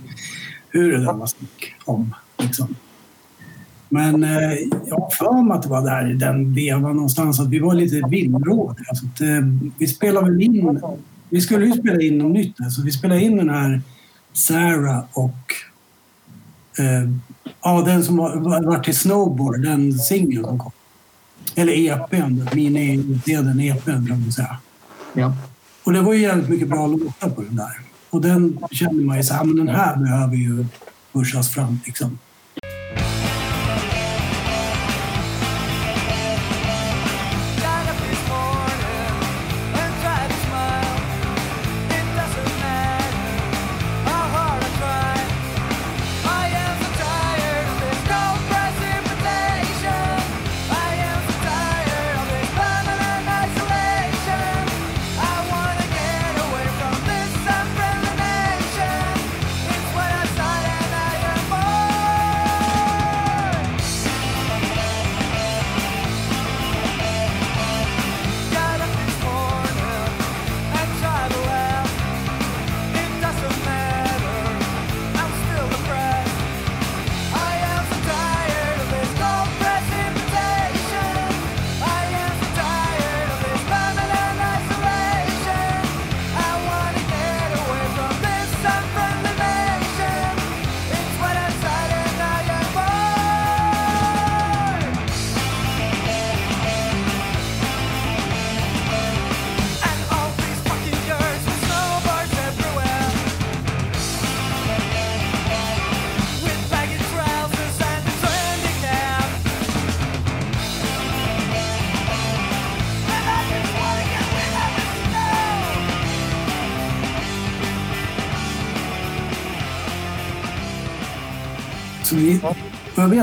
hur det där var snack om. Liksom. Men eh, jag har för mig att det var där i den vevan någonstans att vi var lite villrådiga. Så att, eh, vi spelade väl in... Vi skulle ju spela in något nytt. Så vi spelade in den här Sarah och Eh, ja, den som var, var, var till Snowboard, den singeln som kom. Eller EPn, mini-delen EPn kan man säga. Ja. Och det var ju jävligt mycket bra låtar på den där. Och den kände man ju så här, men den här behöver ju pushas fram liksom.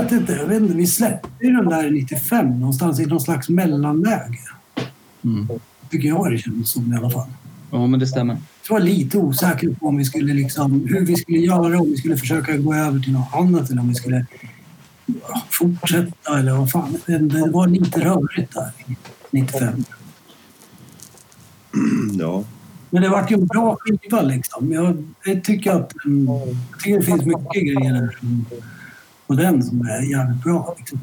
Vet inte, jag vet inte, vi släppte ju den där 95 någonstans i någon slags mellanläge. Mm. Tycker jag det kändes som i alla fall. Jo, men det stämmer. Jag var lite osäker på om vi skulle liksom, hur vi skulle göra, om vi skulle försöka gå över till något annat eller om vi skulle ja, fortsätta eller vad fan. Det, var lite rörigt där i 95. Ja. Men det vart ju en bra skiva liksom. Jag, jag tycker att mm, jag tycker det finns mycket grejer där som, på den som är jävligt bra. Liksom.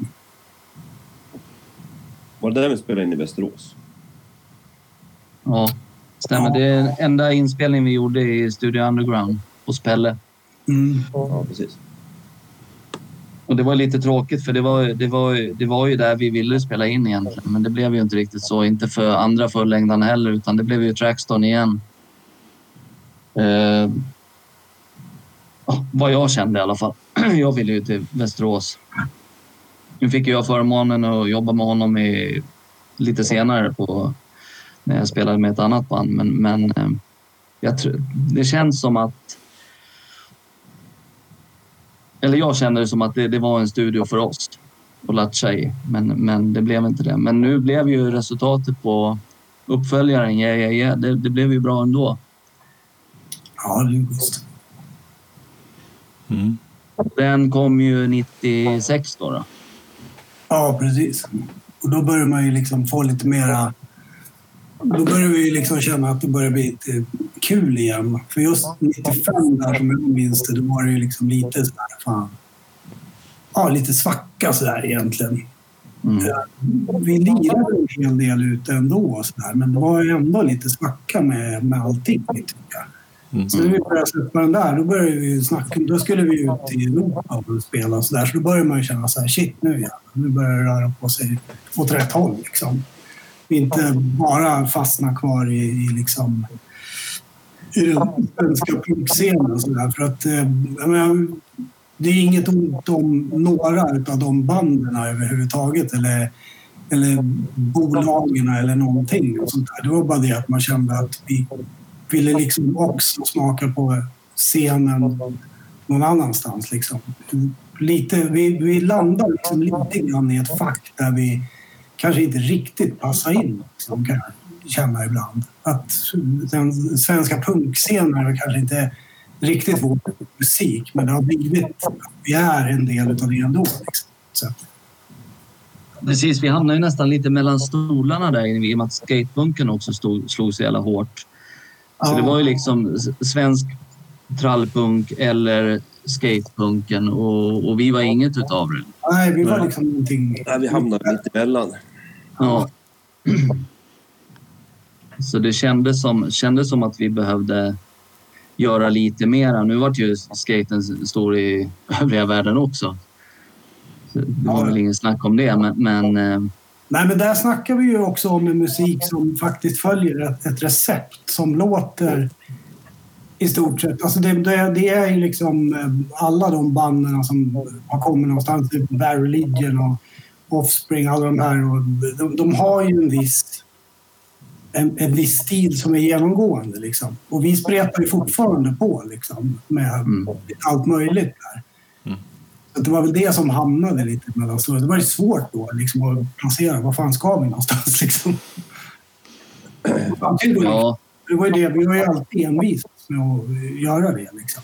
Var det där vi spelade in i Västerås? Ja, stämmer. Det är den enda inspelningen vi gjorde i Studio Underground hos Pelle. Mm. Ja, precis. Och det var lite tråkigt för det var, det, var, det var ju där vi ville spela in egentligen. Men det blev ju inte riktigt så. Inte för andra fullängdarna heller utan det blev ju Trackston igen. Eh, ja, vad jag kände i alla fall. Jag ville ju till Västerås. Nu fick jag förmånen att jobba med honom i, lite senare på, när jag spelade med ett annat band. Men, men eh, jag det känns som att eller jag kände det som att det, det var en studio för oss att latcha i. Men, men det blev inte det. Men nu blev ju resultatet på uppföljaren, yeah, yeah, yeah, det, det blev ju bra ändå. Ja, det är schysst. Mm. Den kom ju 96 då. då. Ja, precis. Och då börjar man ju liksom få lite mera... Då börjar vi liksom känna att det börjar bli lite kul igen. För just 95 där som jag minns det, då var det ju liksom lite sådär, fan... Ja, lite svacka sådär egentligen. Mm. Vi lirade en hel del ute ändå och sådär, men det var ju ändå lite svacka med, med allting, tycker jag. Mm. Så när vi började släppa den där, då började vi snacka. Då skulle vi ut i Europa och spela och sådär. Så då började man ju känna så här, shit nu jävlar, nu börjar det röra på sig åt rätt håll liksom. Inte bara fastna kvar i, i liksom i den svenska punkscenen och sådär. För att, eh, jag menar, det är inget ont om några av de banden överhuvudtaget eller, eller bolagen eller någonting. Och sånt där. Det var bara det att man kände att vi ville liksom också smaka på scenen någon annanstans. Liksom. Lite, vi, vi landar liksom lite grann i ett fack där vi kanske inte riktigt passar in, liksom, kan jag känna ibland. Att den svenska punkscenen är kanske inte riktigt vår musik, men det har blivit, vi är en del av det ändå. Liksom. Så, Precis, vi hamnade ju nästan lite mellan stolarna där i och med att skatebunken också stod, slog så jävla hårt. Så Ja. det var ju liksom svensk trallpunk eller skatepunken och, och vi var inget utav det. nej, vi var liksom någonting... Nej, vi hamnade mitt emellan. Ja. Så det kändes som, kändes som att vi behövde göra lite mera. Nu vart ju skaten stor i övriga världen också. Så Det var väl ingen snack om det, men, men eh, Nej, men där snackar vi ju också om en musik som faktiskt följer ett, ett recept som låter i stort sett. Alltså det, det, det är ju liksom eh, alla de banden som har kommit någonstans, typ Bad Religion och Offspring, alla de här. Och de, de har ju en viss, en, en viss stil som är genomgående. Liksom. Och vi spretar ju fortfarande på liksom, med Mm. allt möjligt där. Det var väl det som hamnade lite mellan stolarna. Det var ju svårt då liksom, att placera. Var fan ska vi någonstans? Liksom. Ja, det var ju det, vi var ju alltid envisa med att göra det. Liksom.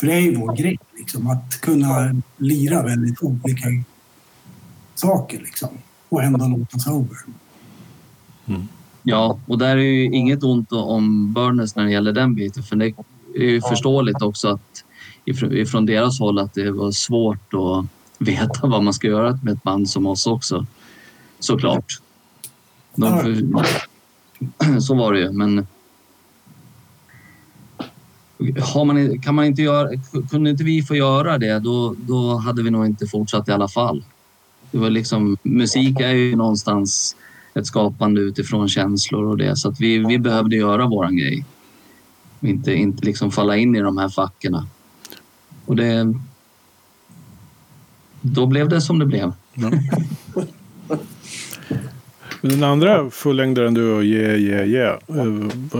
För det är ju vår grej, liksom, att kunna lira väldigt olika saker liksom, och ändå låta sober. Ja, och där är ju inget ont om Burners när det gäller den biten. För det är ju förståeligt också att ifrån, deras håll att det var svårt att veta vad man ska göra med ett band som oss också. Såklart. De så var det ju, men har man, kan man inte göra, kunde inte vi få göra det, då, då hade vi nog inte fortsatt i alla fall. Det var liksom, musik är ju någonstans ett skapande utifrån känslor och det. Så att vi, vi behövde göra våran grej. Inte, inte liksom falla in i de här fackorna. Och det... Då blev det som det blev. Den andra fullängdaren du och Yeah Yeah Yeah. eh,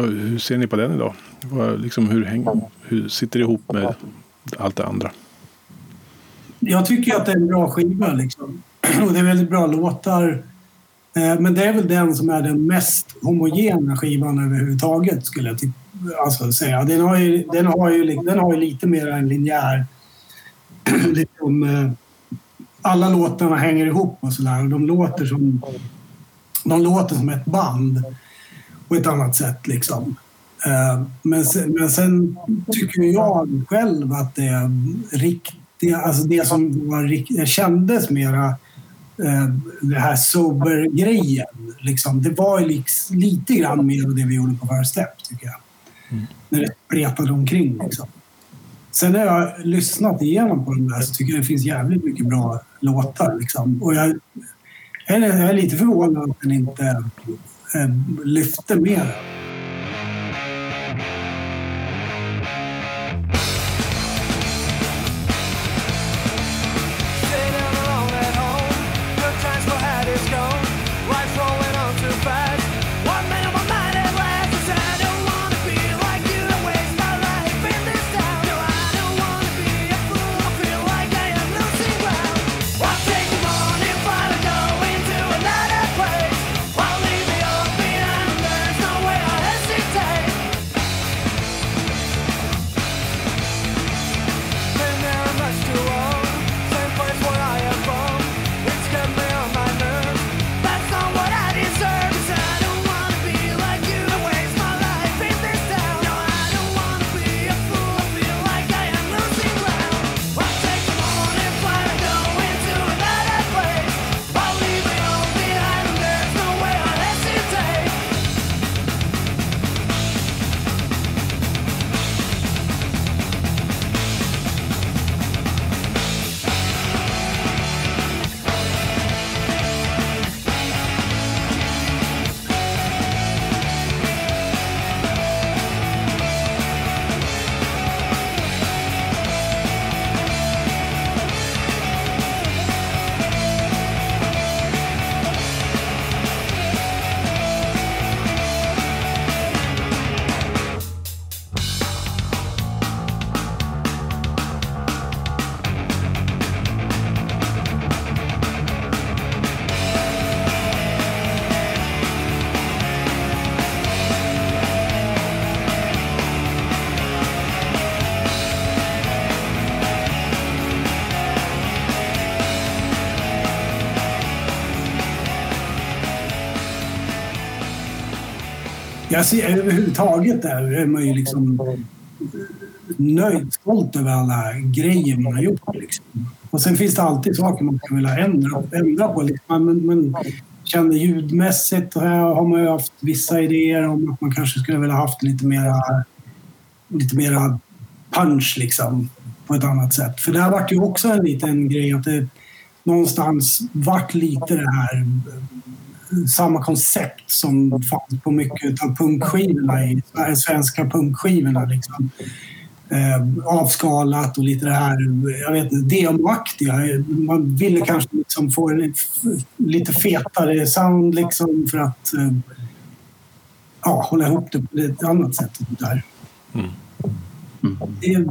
Hur ser ni på den idag? Liksom, hur, häng, hur sitter det ihop med allt det andra? Jag tycker att det är en bra skiva liksom. och det är väldigt bra låtar. Eh, Men det är väl den som är den mest homogena skivan överhuvudtaget skulle jag typ, alltså säga. Den har ju, den har ju, den har ju lite mer en linjär... liksom, eh, alla låtarna hänger ihop och sådär. De låter som, de låter som ett band på ett annat sätt liksom. Eh, men sen, men sen tycker jag själv att det är riktiga, alltså det som var, rikt- det kändes mera eh, det här sober-grejen. Liksom. Det var ju lite grann mer det vi gjorde på First Step, tycker jag. När det spretade omkring. Liksom. Sen när jag lyssnat igenom på den där så tycker jag det finns jävligt mycket bra låtar. Liksom. Och jag, jag, är, lite förvånad att den inte eh, lyfte mer. Alltså, överhuvudtaget där är man ju liksom nöjd, stolt över alla grejer man har gjort. Liksom. Och sen finns det alltid saker man kan vilja ändra, ändra på. Liksom. Men, men känner ljudmässigt och här har man ju haft vissa idéer om att man kanske skulle vilja haft lite mera, lite mera punch liksom på ett annat sätt. För där vart ju också en liten grej att det någonstans vart lite det här samma koncept som fanns på mycket av punkskivorna i de svenska punkskivorna. Liksom. Eh, avskalat och lite det här, jag vet inte, demoaktiga. Man ville kanske liksom få lite fetare sound liksom för att eh, ja, hålla ihop det på ett annat sätt. Där. Mm. Det,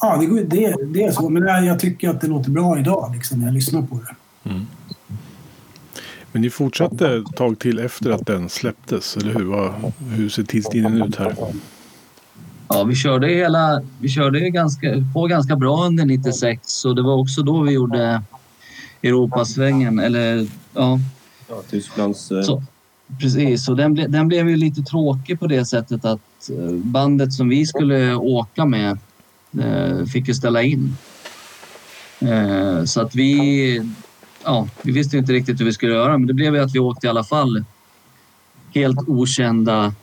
ja, det, det, det är så. Men jag, tycker att det låter bra idag liksom, när jag lyssnar på det. Men ni fortsatte ett tag till efter att den släpptes, eller hur? Vad, hur ser tidslinjen ut här? Ja, vi körde hela, vi körde ju ganska, på ganska bra under 96 och det var också då vi gjorde Europasvängen. Eller ja, Ja, Tysklands... eh, så, precis. Och den, ble, den blev ju lite tråkig på det sättet att eh, bandet som vi skulle åka med eh, fick ju ställa in. Så att vi, ja, vi visste inte riktigt hur vi skulle göra men det blev ju att vi åkte i alla fall helt okända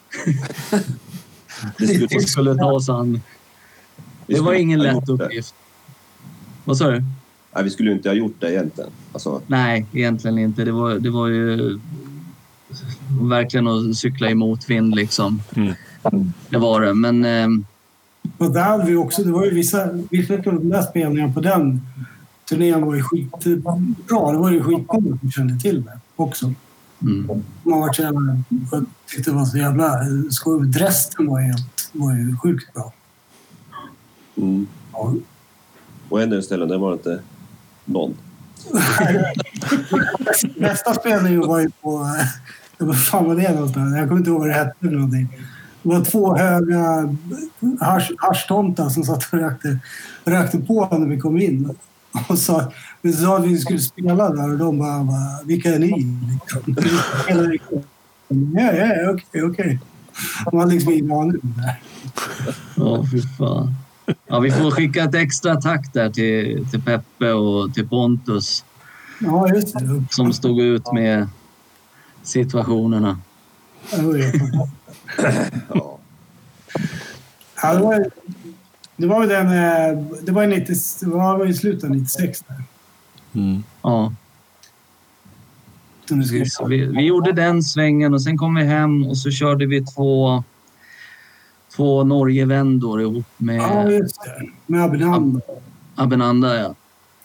det skulle, Vi skulle ta oss an. Det var ingen lätt uppgift. Vad sa du? Nej, vi skulle ju inte ha gjort det egentligen. Alltså, Nej, egentligen inte. Det var, det var ju verkligen att cykla i motvind liksom. Mm. Det var det. Men eh, Och där vi också, det var ju vissa, vissa där spelningarna på den turnén var ju skitbra. Det var ju skitmånga som kände till det också. mm, Man var så jävla, jag tyckte det var så jävla skoj. Dresden var, helt, var ju sjukt bra. mm. Ja. Och en del ställen, där var det inte någon. Nästa spelning var ju på... eh, Vad fan var det någonstans? Jag kommer inte ihåg vad det hette eller någonting. Det var två höga hasch- haschtomtar som satt och rökte, rökte på när vi kom in. Och sa, vi sa att vi skulle spela där och de bara, bara “Vilka är ni?” liksom. Ja, ja, okej, okej. De hade liksom ingen aning ja, fy fan. Ja, vi får skicka ett extra tack där till, till Peppe och till Pontus Ja, just det. som stod ut med situationerna. Ja, det var, det var ju den... eh, Det var ju 90, det var i slutet av 96 där. Mm. Ja. Vi, vi gjorde den svängen och sen kom vi hem och så körde vi två, två Norgevändor ihop Ja, med just det. Med Abinanda. Abenanda. Ja.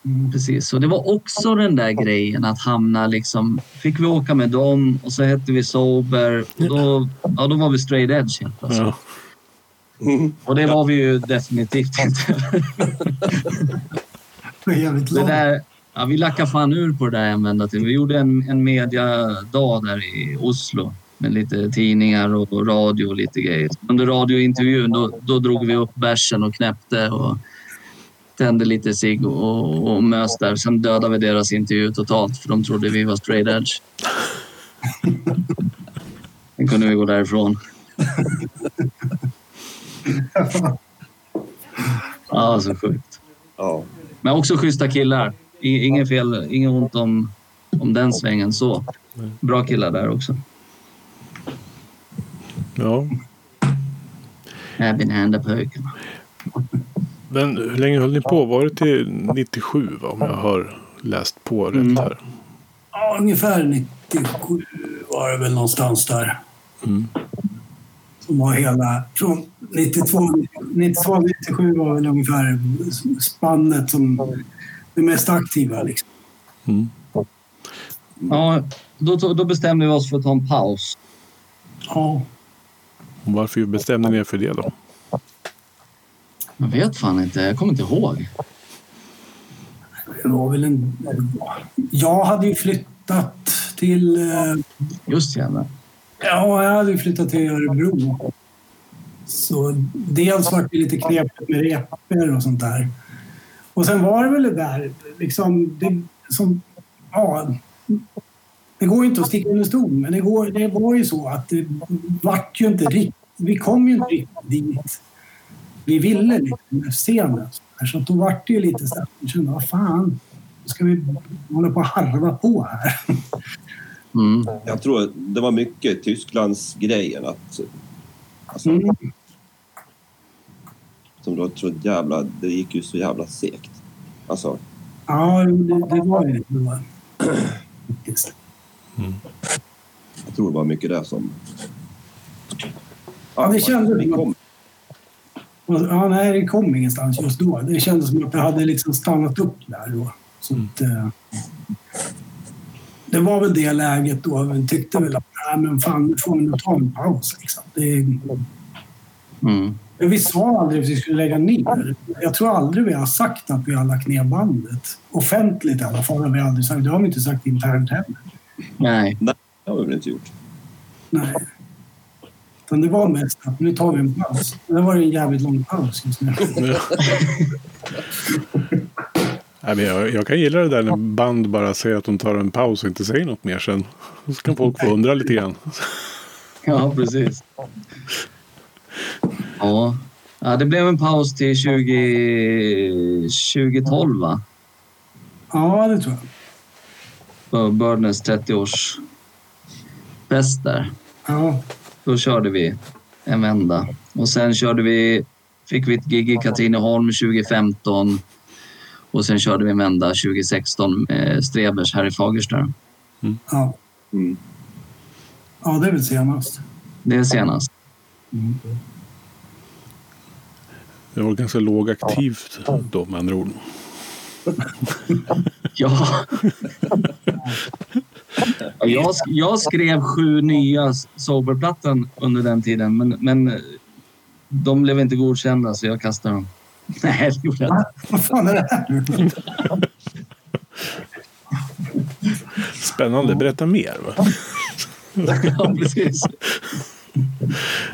Mm. Precis, och det var också den där grejen att hamna liksom... Fick vi åka med dem och så hette vi Sober och då, ja, då var vi straight edge helt plötsligt. Ja. Och det var vi ju definitivt inte. Det där, ja, vi lackade fan ur på det där en vända till. Vi gjorde en, en mediadag där i Oslo med lite tidningar och radio och lite grejer. Under radiointervjun då, då drog vi upp bärsen och knäppte och tände lite cigg och, och mös där. Sen dödade vi deras intervju totalt för de trodde vi var straight edge. Sen kunde vi gå därifrån. Ja, så sjukt. Ja. Men också schyssta killar. Inget fel, inget ont om, om den svängen så. Bra killar där också. ja. Även hända pojkarna. Men hur länge höll ni på? Var det till 97 va? Om jag har läst på rätt Mm. här. Ja, ungefär 97 var det väl någonstans där. Mm. Som var hela... Från 92, 92 97 var väl ungefär spannet som det mest aktiva. Liksom. Mm. Ja, då, då bestämde vi oss för att ta en paus. Ja, varför bestämde ni er för det då? Jag vet fan inte. Jag kommer inte ihåg. det var väl en... Jag hade ju flyttat till... eh, Just jävlar. Ja, jag hade ju flyttat till Örebro. Så dels var det lite knepigt med repor och sånt där. Och sen var det väl det där, liksom, det, som, ja, det går ju inte att sticka under stol, men det, går, det var ju så att det vart ju inte riktigt, vi kom ju inte riktigt dit vi ville liksom, med scenen. Så då vart det ju lite så här, jag kände, vad fan, ska vi hålla på och harva på här? Mm. Jag tror det var mycket Tysklands grejen att... Alltså, Mm. Som var så jävla... Det gick ju så jävla segt. Alltså, Ja, det, det var ju det. Faktiskt. jag tror det var mycket det som... Ja, det kändes som Ja, nej, det kom ingenstans just då. Det kändes som att det hade liksom stannat upp där då. Så att, eh, det var väl det läget då. Vi tyckte väl att nej, men fan, nu får vi ta en paus. Liksom. Det, Mm. men vi sa aldrig att vi skulle lägga ner. Jag tror aldrig vi har sagt att vi har lagt ner bandet. Offentligt i alla fall har vi aldrig sagt. Det har vi inte sagt internt heller. Nej. Det har vi väl inte gjort. Nej. Utan det var mest att nu tar vi en paus. Det var en jävligt lång paus just nu. Nej, men jag, jag kan gilla det där när band bara säger att de tar en paus och inte säger något mer sen. Så kan folk få undra lite grann. Ja, precis. Ja. ja, det blev en paus till 20... 2012 va? Ja, det tror jag. På Birdness 30-års fest där. Ja, Då körde vi en vända. Och sen körde vi, fick vi ett gig i Katrineholm 2015. Och sen körde vi en vända 2016 med Strebers här i Fagersta. ja. Mm. ja, det är väl senast. Det är senast. Det var ganska lågaktivt då med andra ord. Ja. Ja, jag, jag skrev sju nya soberplattan under den tiden, men, men de blev inte godkända så jag kastade dem. Nej, det gjorde jag inte. Vad fan är det här nu? Spännande, berätta mer. Va? Ja, precis.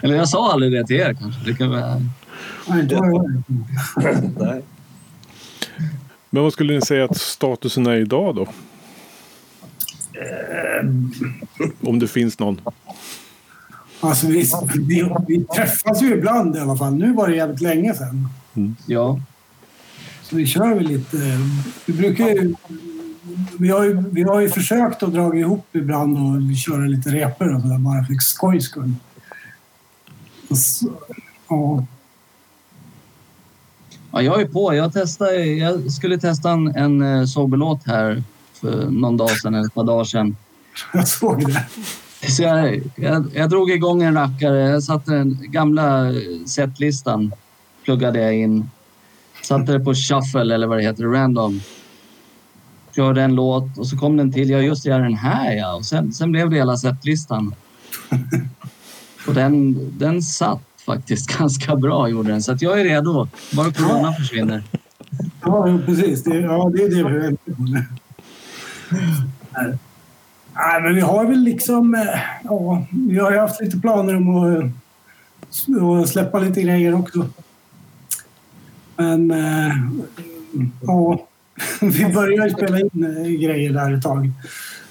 Eller jag sa aldrig det till er kanske. Det kan vara... Nej, inte vad det var. Nej. Men vad skulle ni säga att statusen är idag då? Om det finns någon. Alltså, vi, vi, vi träffas ju ibland i alla fall. Nu var det jävligt länge sedan. Ja. Så vi kör väl lite... Vi brukar ju... Vi har ju, vi har ju försökt att dra ihop ibland och köra lite repor och sådär bara för skojs skull. Så- Ja, ja, jag är på. Jag, testar, jag skulle testa en, en eh, soberlåt här för någon dag sedan, eller ett par dagar sedan. jag såg det. Så jag, jag, jag drog igång en rackare. Jag satte den gamla setlistan. Pluggade jag in. Satte det på shuffle eller vad det heter, random. Körde en låt och så kom den till. Ja, just det, den här ja. Och sen, sen blev det hela setlistan. Och den, den satt faktiskt ganska bra, gjorde den. Så att jag är redo. Bara corona försvinner. Ja, precis. Det, ja, det är det vi. Nej, men vi har väl liksom... eh, Ja, vi har ju haft lite planer om att, eh, att släppa lite grejer också. Men... eh, Ja, vi börjar ju spela in eh, grejer där ett tag.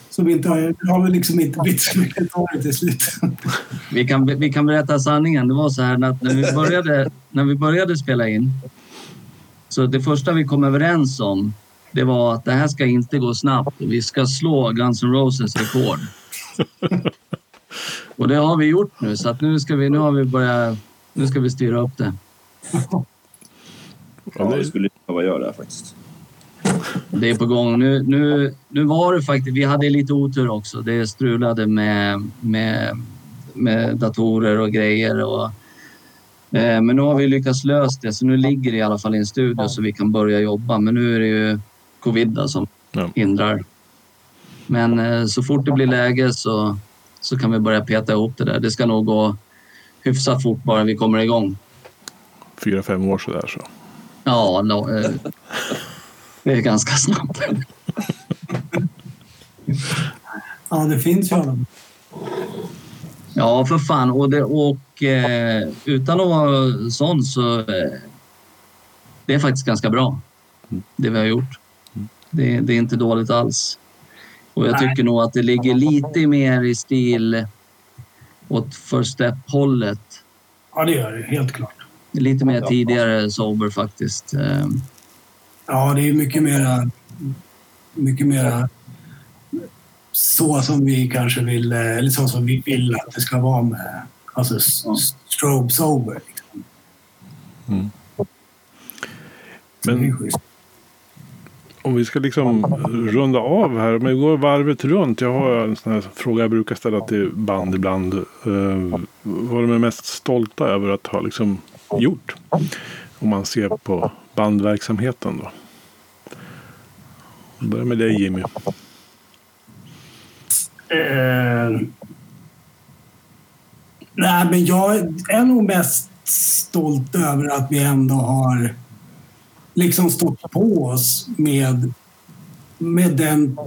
Så vi, inte har, vi har väl liksom inte blivit så mycket kvar till slut. Vi kan, vi kan berätta sanningen. Det var så här att när vi började, när vi började spela in så det första vi kom överens om det var att det här ska inte gå snabbt. Vi ska slå Guns N' Roses rekord. Och det har vi gjort nu så att nu ska vi, nu har vi börjat, nu ska vi styra upp det. Ja, det skulle behöva göra det faktiskt. Det är på gång. Nu, nu, nu var det faktiskt, vi hade lite otur också. Det strulade med, med, med datorer och grejer. Och, eh, men nu har vi lyckats lösa det, så nu ligger det i alla fall i en studio så vi kan börja jobba. Men nu är det ju covid som Ja. hindrar. Men eh, så fort det blir läge så, så kan vi börja peta ihop det där. Det ska nog gå hyfsat fort bara vi kommer igång. Fyra, fem år sådär så. Ja, no, eh, det är ganska snabbt. Ja, det finns ju alla. Ja, för fan. Och, det, och eh, utan att vara sån så... Eh, det är faktiskt ganska bra, det vi har gjort. Det, det är inte dåligt alls. Och jag tycker nog att det ligger lite mer i stil åt first step-hållet. Ja, det gör det. Helt klart. Lite mer tidigare sober faktiskt. Eh, Ja, det är mycket mera... Mycket mera så som vi kanske vill, eh, eller så som vi vill att det ska vara med alltså strobe sober. Liksom. Men- är schysst. Om vi ska liksom runda av här. Om vi går varvet runt. Jag har en sån här fråga jag brukar ställa till band ibland. Uh, vad de är mest stolta över att ha liksom gjort. Om man ser på bandverksamheten då. Vi börjar med dig Jimmy. Eh, nej, men jag är nog mest stolt över att vi ändå har liksom stått på oss med, med den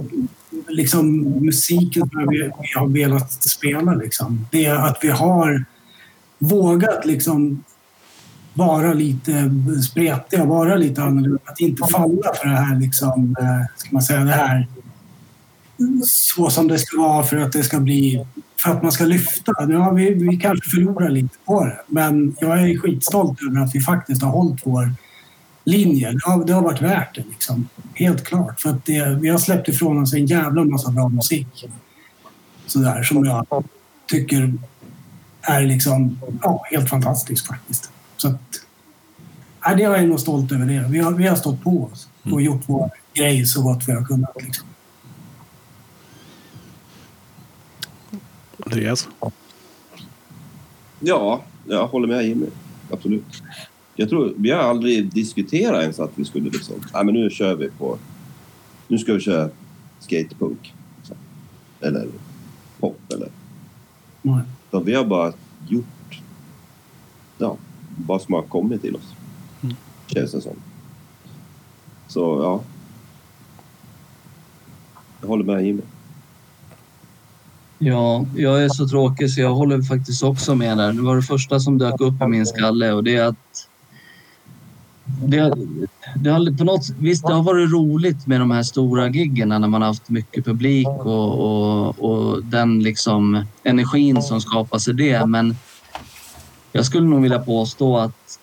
liksom, musiken som vi, vi har velat spela. Liksom. Det är att vi har vågat liksom vara lite spretiga, vara lite annorlunda. Att inte falla för det här, liksom, eh, ska man säga, det här så som det ska vara för att det ska bli för att man ska lyfta. Nu har vi, vi kanske förlorar lite på det, men jag är skitstolt över att vi faktiskt har hållit vår linje. Det har, det har varit värt det, liksom. helt klart. För att det, vi har släppt ifrån oss en jävla massa bra musik. Sådär, som jag tycker är liksom, ja, helt fantastisk faktiskt. Så att, nej, det är jag nog stolt över det. Vi har, vi har stått på oss och gjort vår grej så gott vi har kunnat. Liksom. Andreas. Ja, jag håller med Jimmy. Absolut. Jag tror, vi har aldrig diskuterat ens att vi skulle liksom, nej men nu kör vi på, nu ska vi köra skatepunk. Eller pop eller. Nej. Så vi har bara gjort, ja, vad som har kommit till oss. Känns det som. Så ja. Jag håller med Jimmy. Ja, jag är så tråkig så jag håller faktiskt också med där. Det var det första som dök upp i min skalle och det är att det, det har på något, visst, det har varit roligt med de här stora giggen när man har haft mycket publik och, och, och den liksom energin som skapas i det. Men jag skulle nog vilja påstå att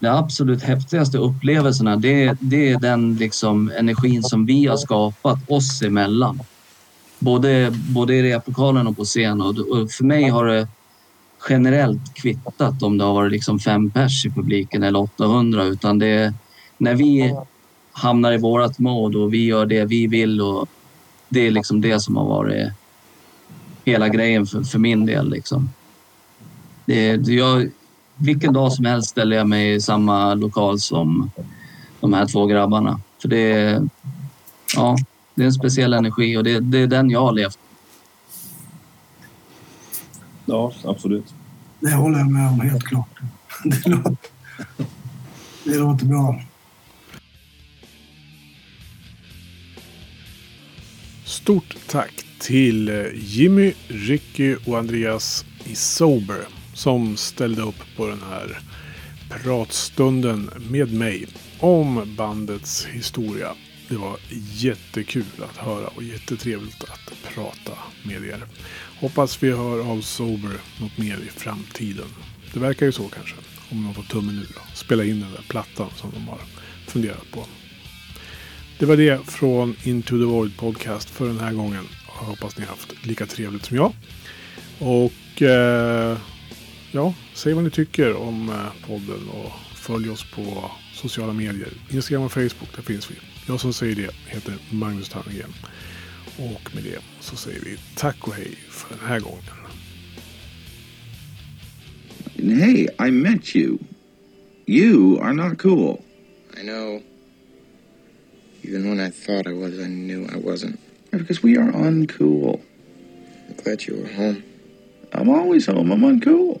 de absolut häftigaste upplevelserna det, det är den liksom energin som vi har skapat oss emellan. Både, både i replokalen och på scen. Och, och för mig har det generellt kvittat om det har varit liksom fem pers i publiken eller 800. Utan det är när vi hamnar i vårat mode och vi gör det vi vill. Och det är liksom det som har varit hela grejen för, för min del. Liksom. Det, det- jag, vilken dag som helst ställer jag mig i samma lokal som de här två grabbarna. För det är, ja, det är en speciell energi och det, det är den jag har levt. Ja, absolut. Det håller jag med om helt klart. Det låter, det låter bra. Stort tack till eh, Jimmy, Ricky och Andreas i Sober som ställde upp på den här pratstunden med mig om bandets historia. Det var jättekul att höra och jättetrevligt att prata med er. Hoppas vi hör av Sober något mer i framtiden. Det verkar ju så kanske. Om de får tummen ur och spela in den där plattan som de har funderat på. Det var det från Into the Void Podcast för den här gången. Jag hoppas ni har haft lika trevligt som jag. Och eh, ja, säg vad ni tycker om eh, podden och följ oss på sociala medier. Instagram och Facebook, där finns vi. Jag som säger det heter Magnus Tannegren. Och med det så säger vi tack och hej för den här gången. And hey, I met you. You are not cool. I know. Even when I thought I was, I knew I wasn't. Because we are uncool. I'm glad you were home. I'm always home. I'm uncool.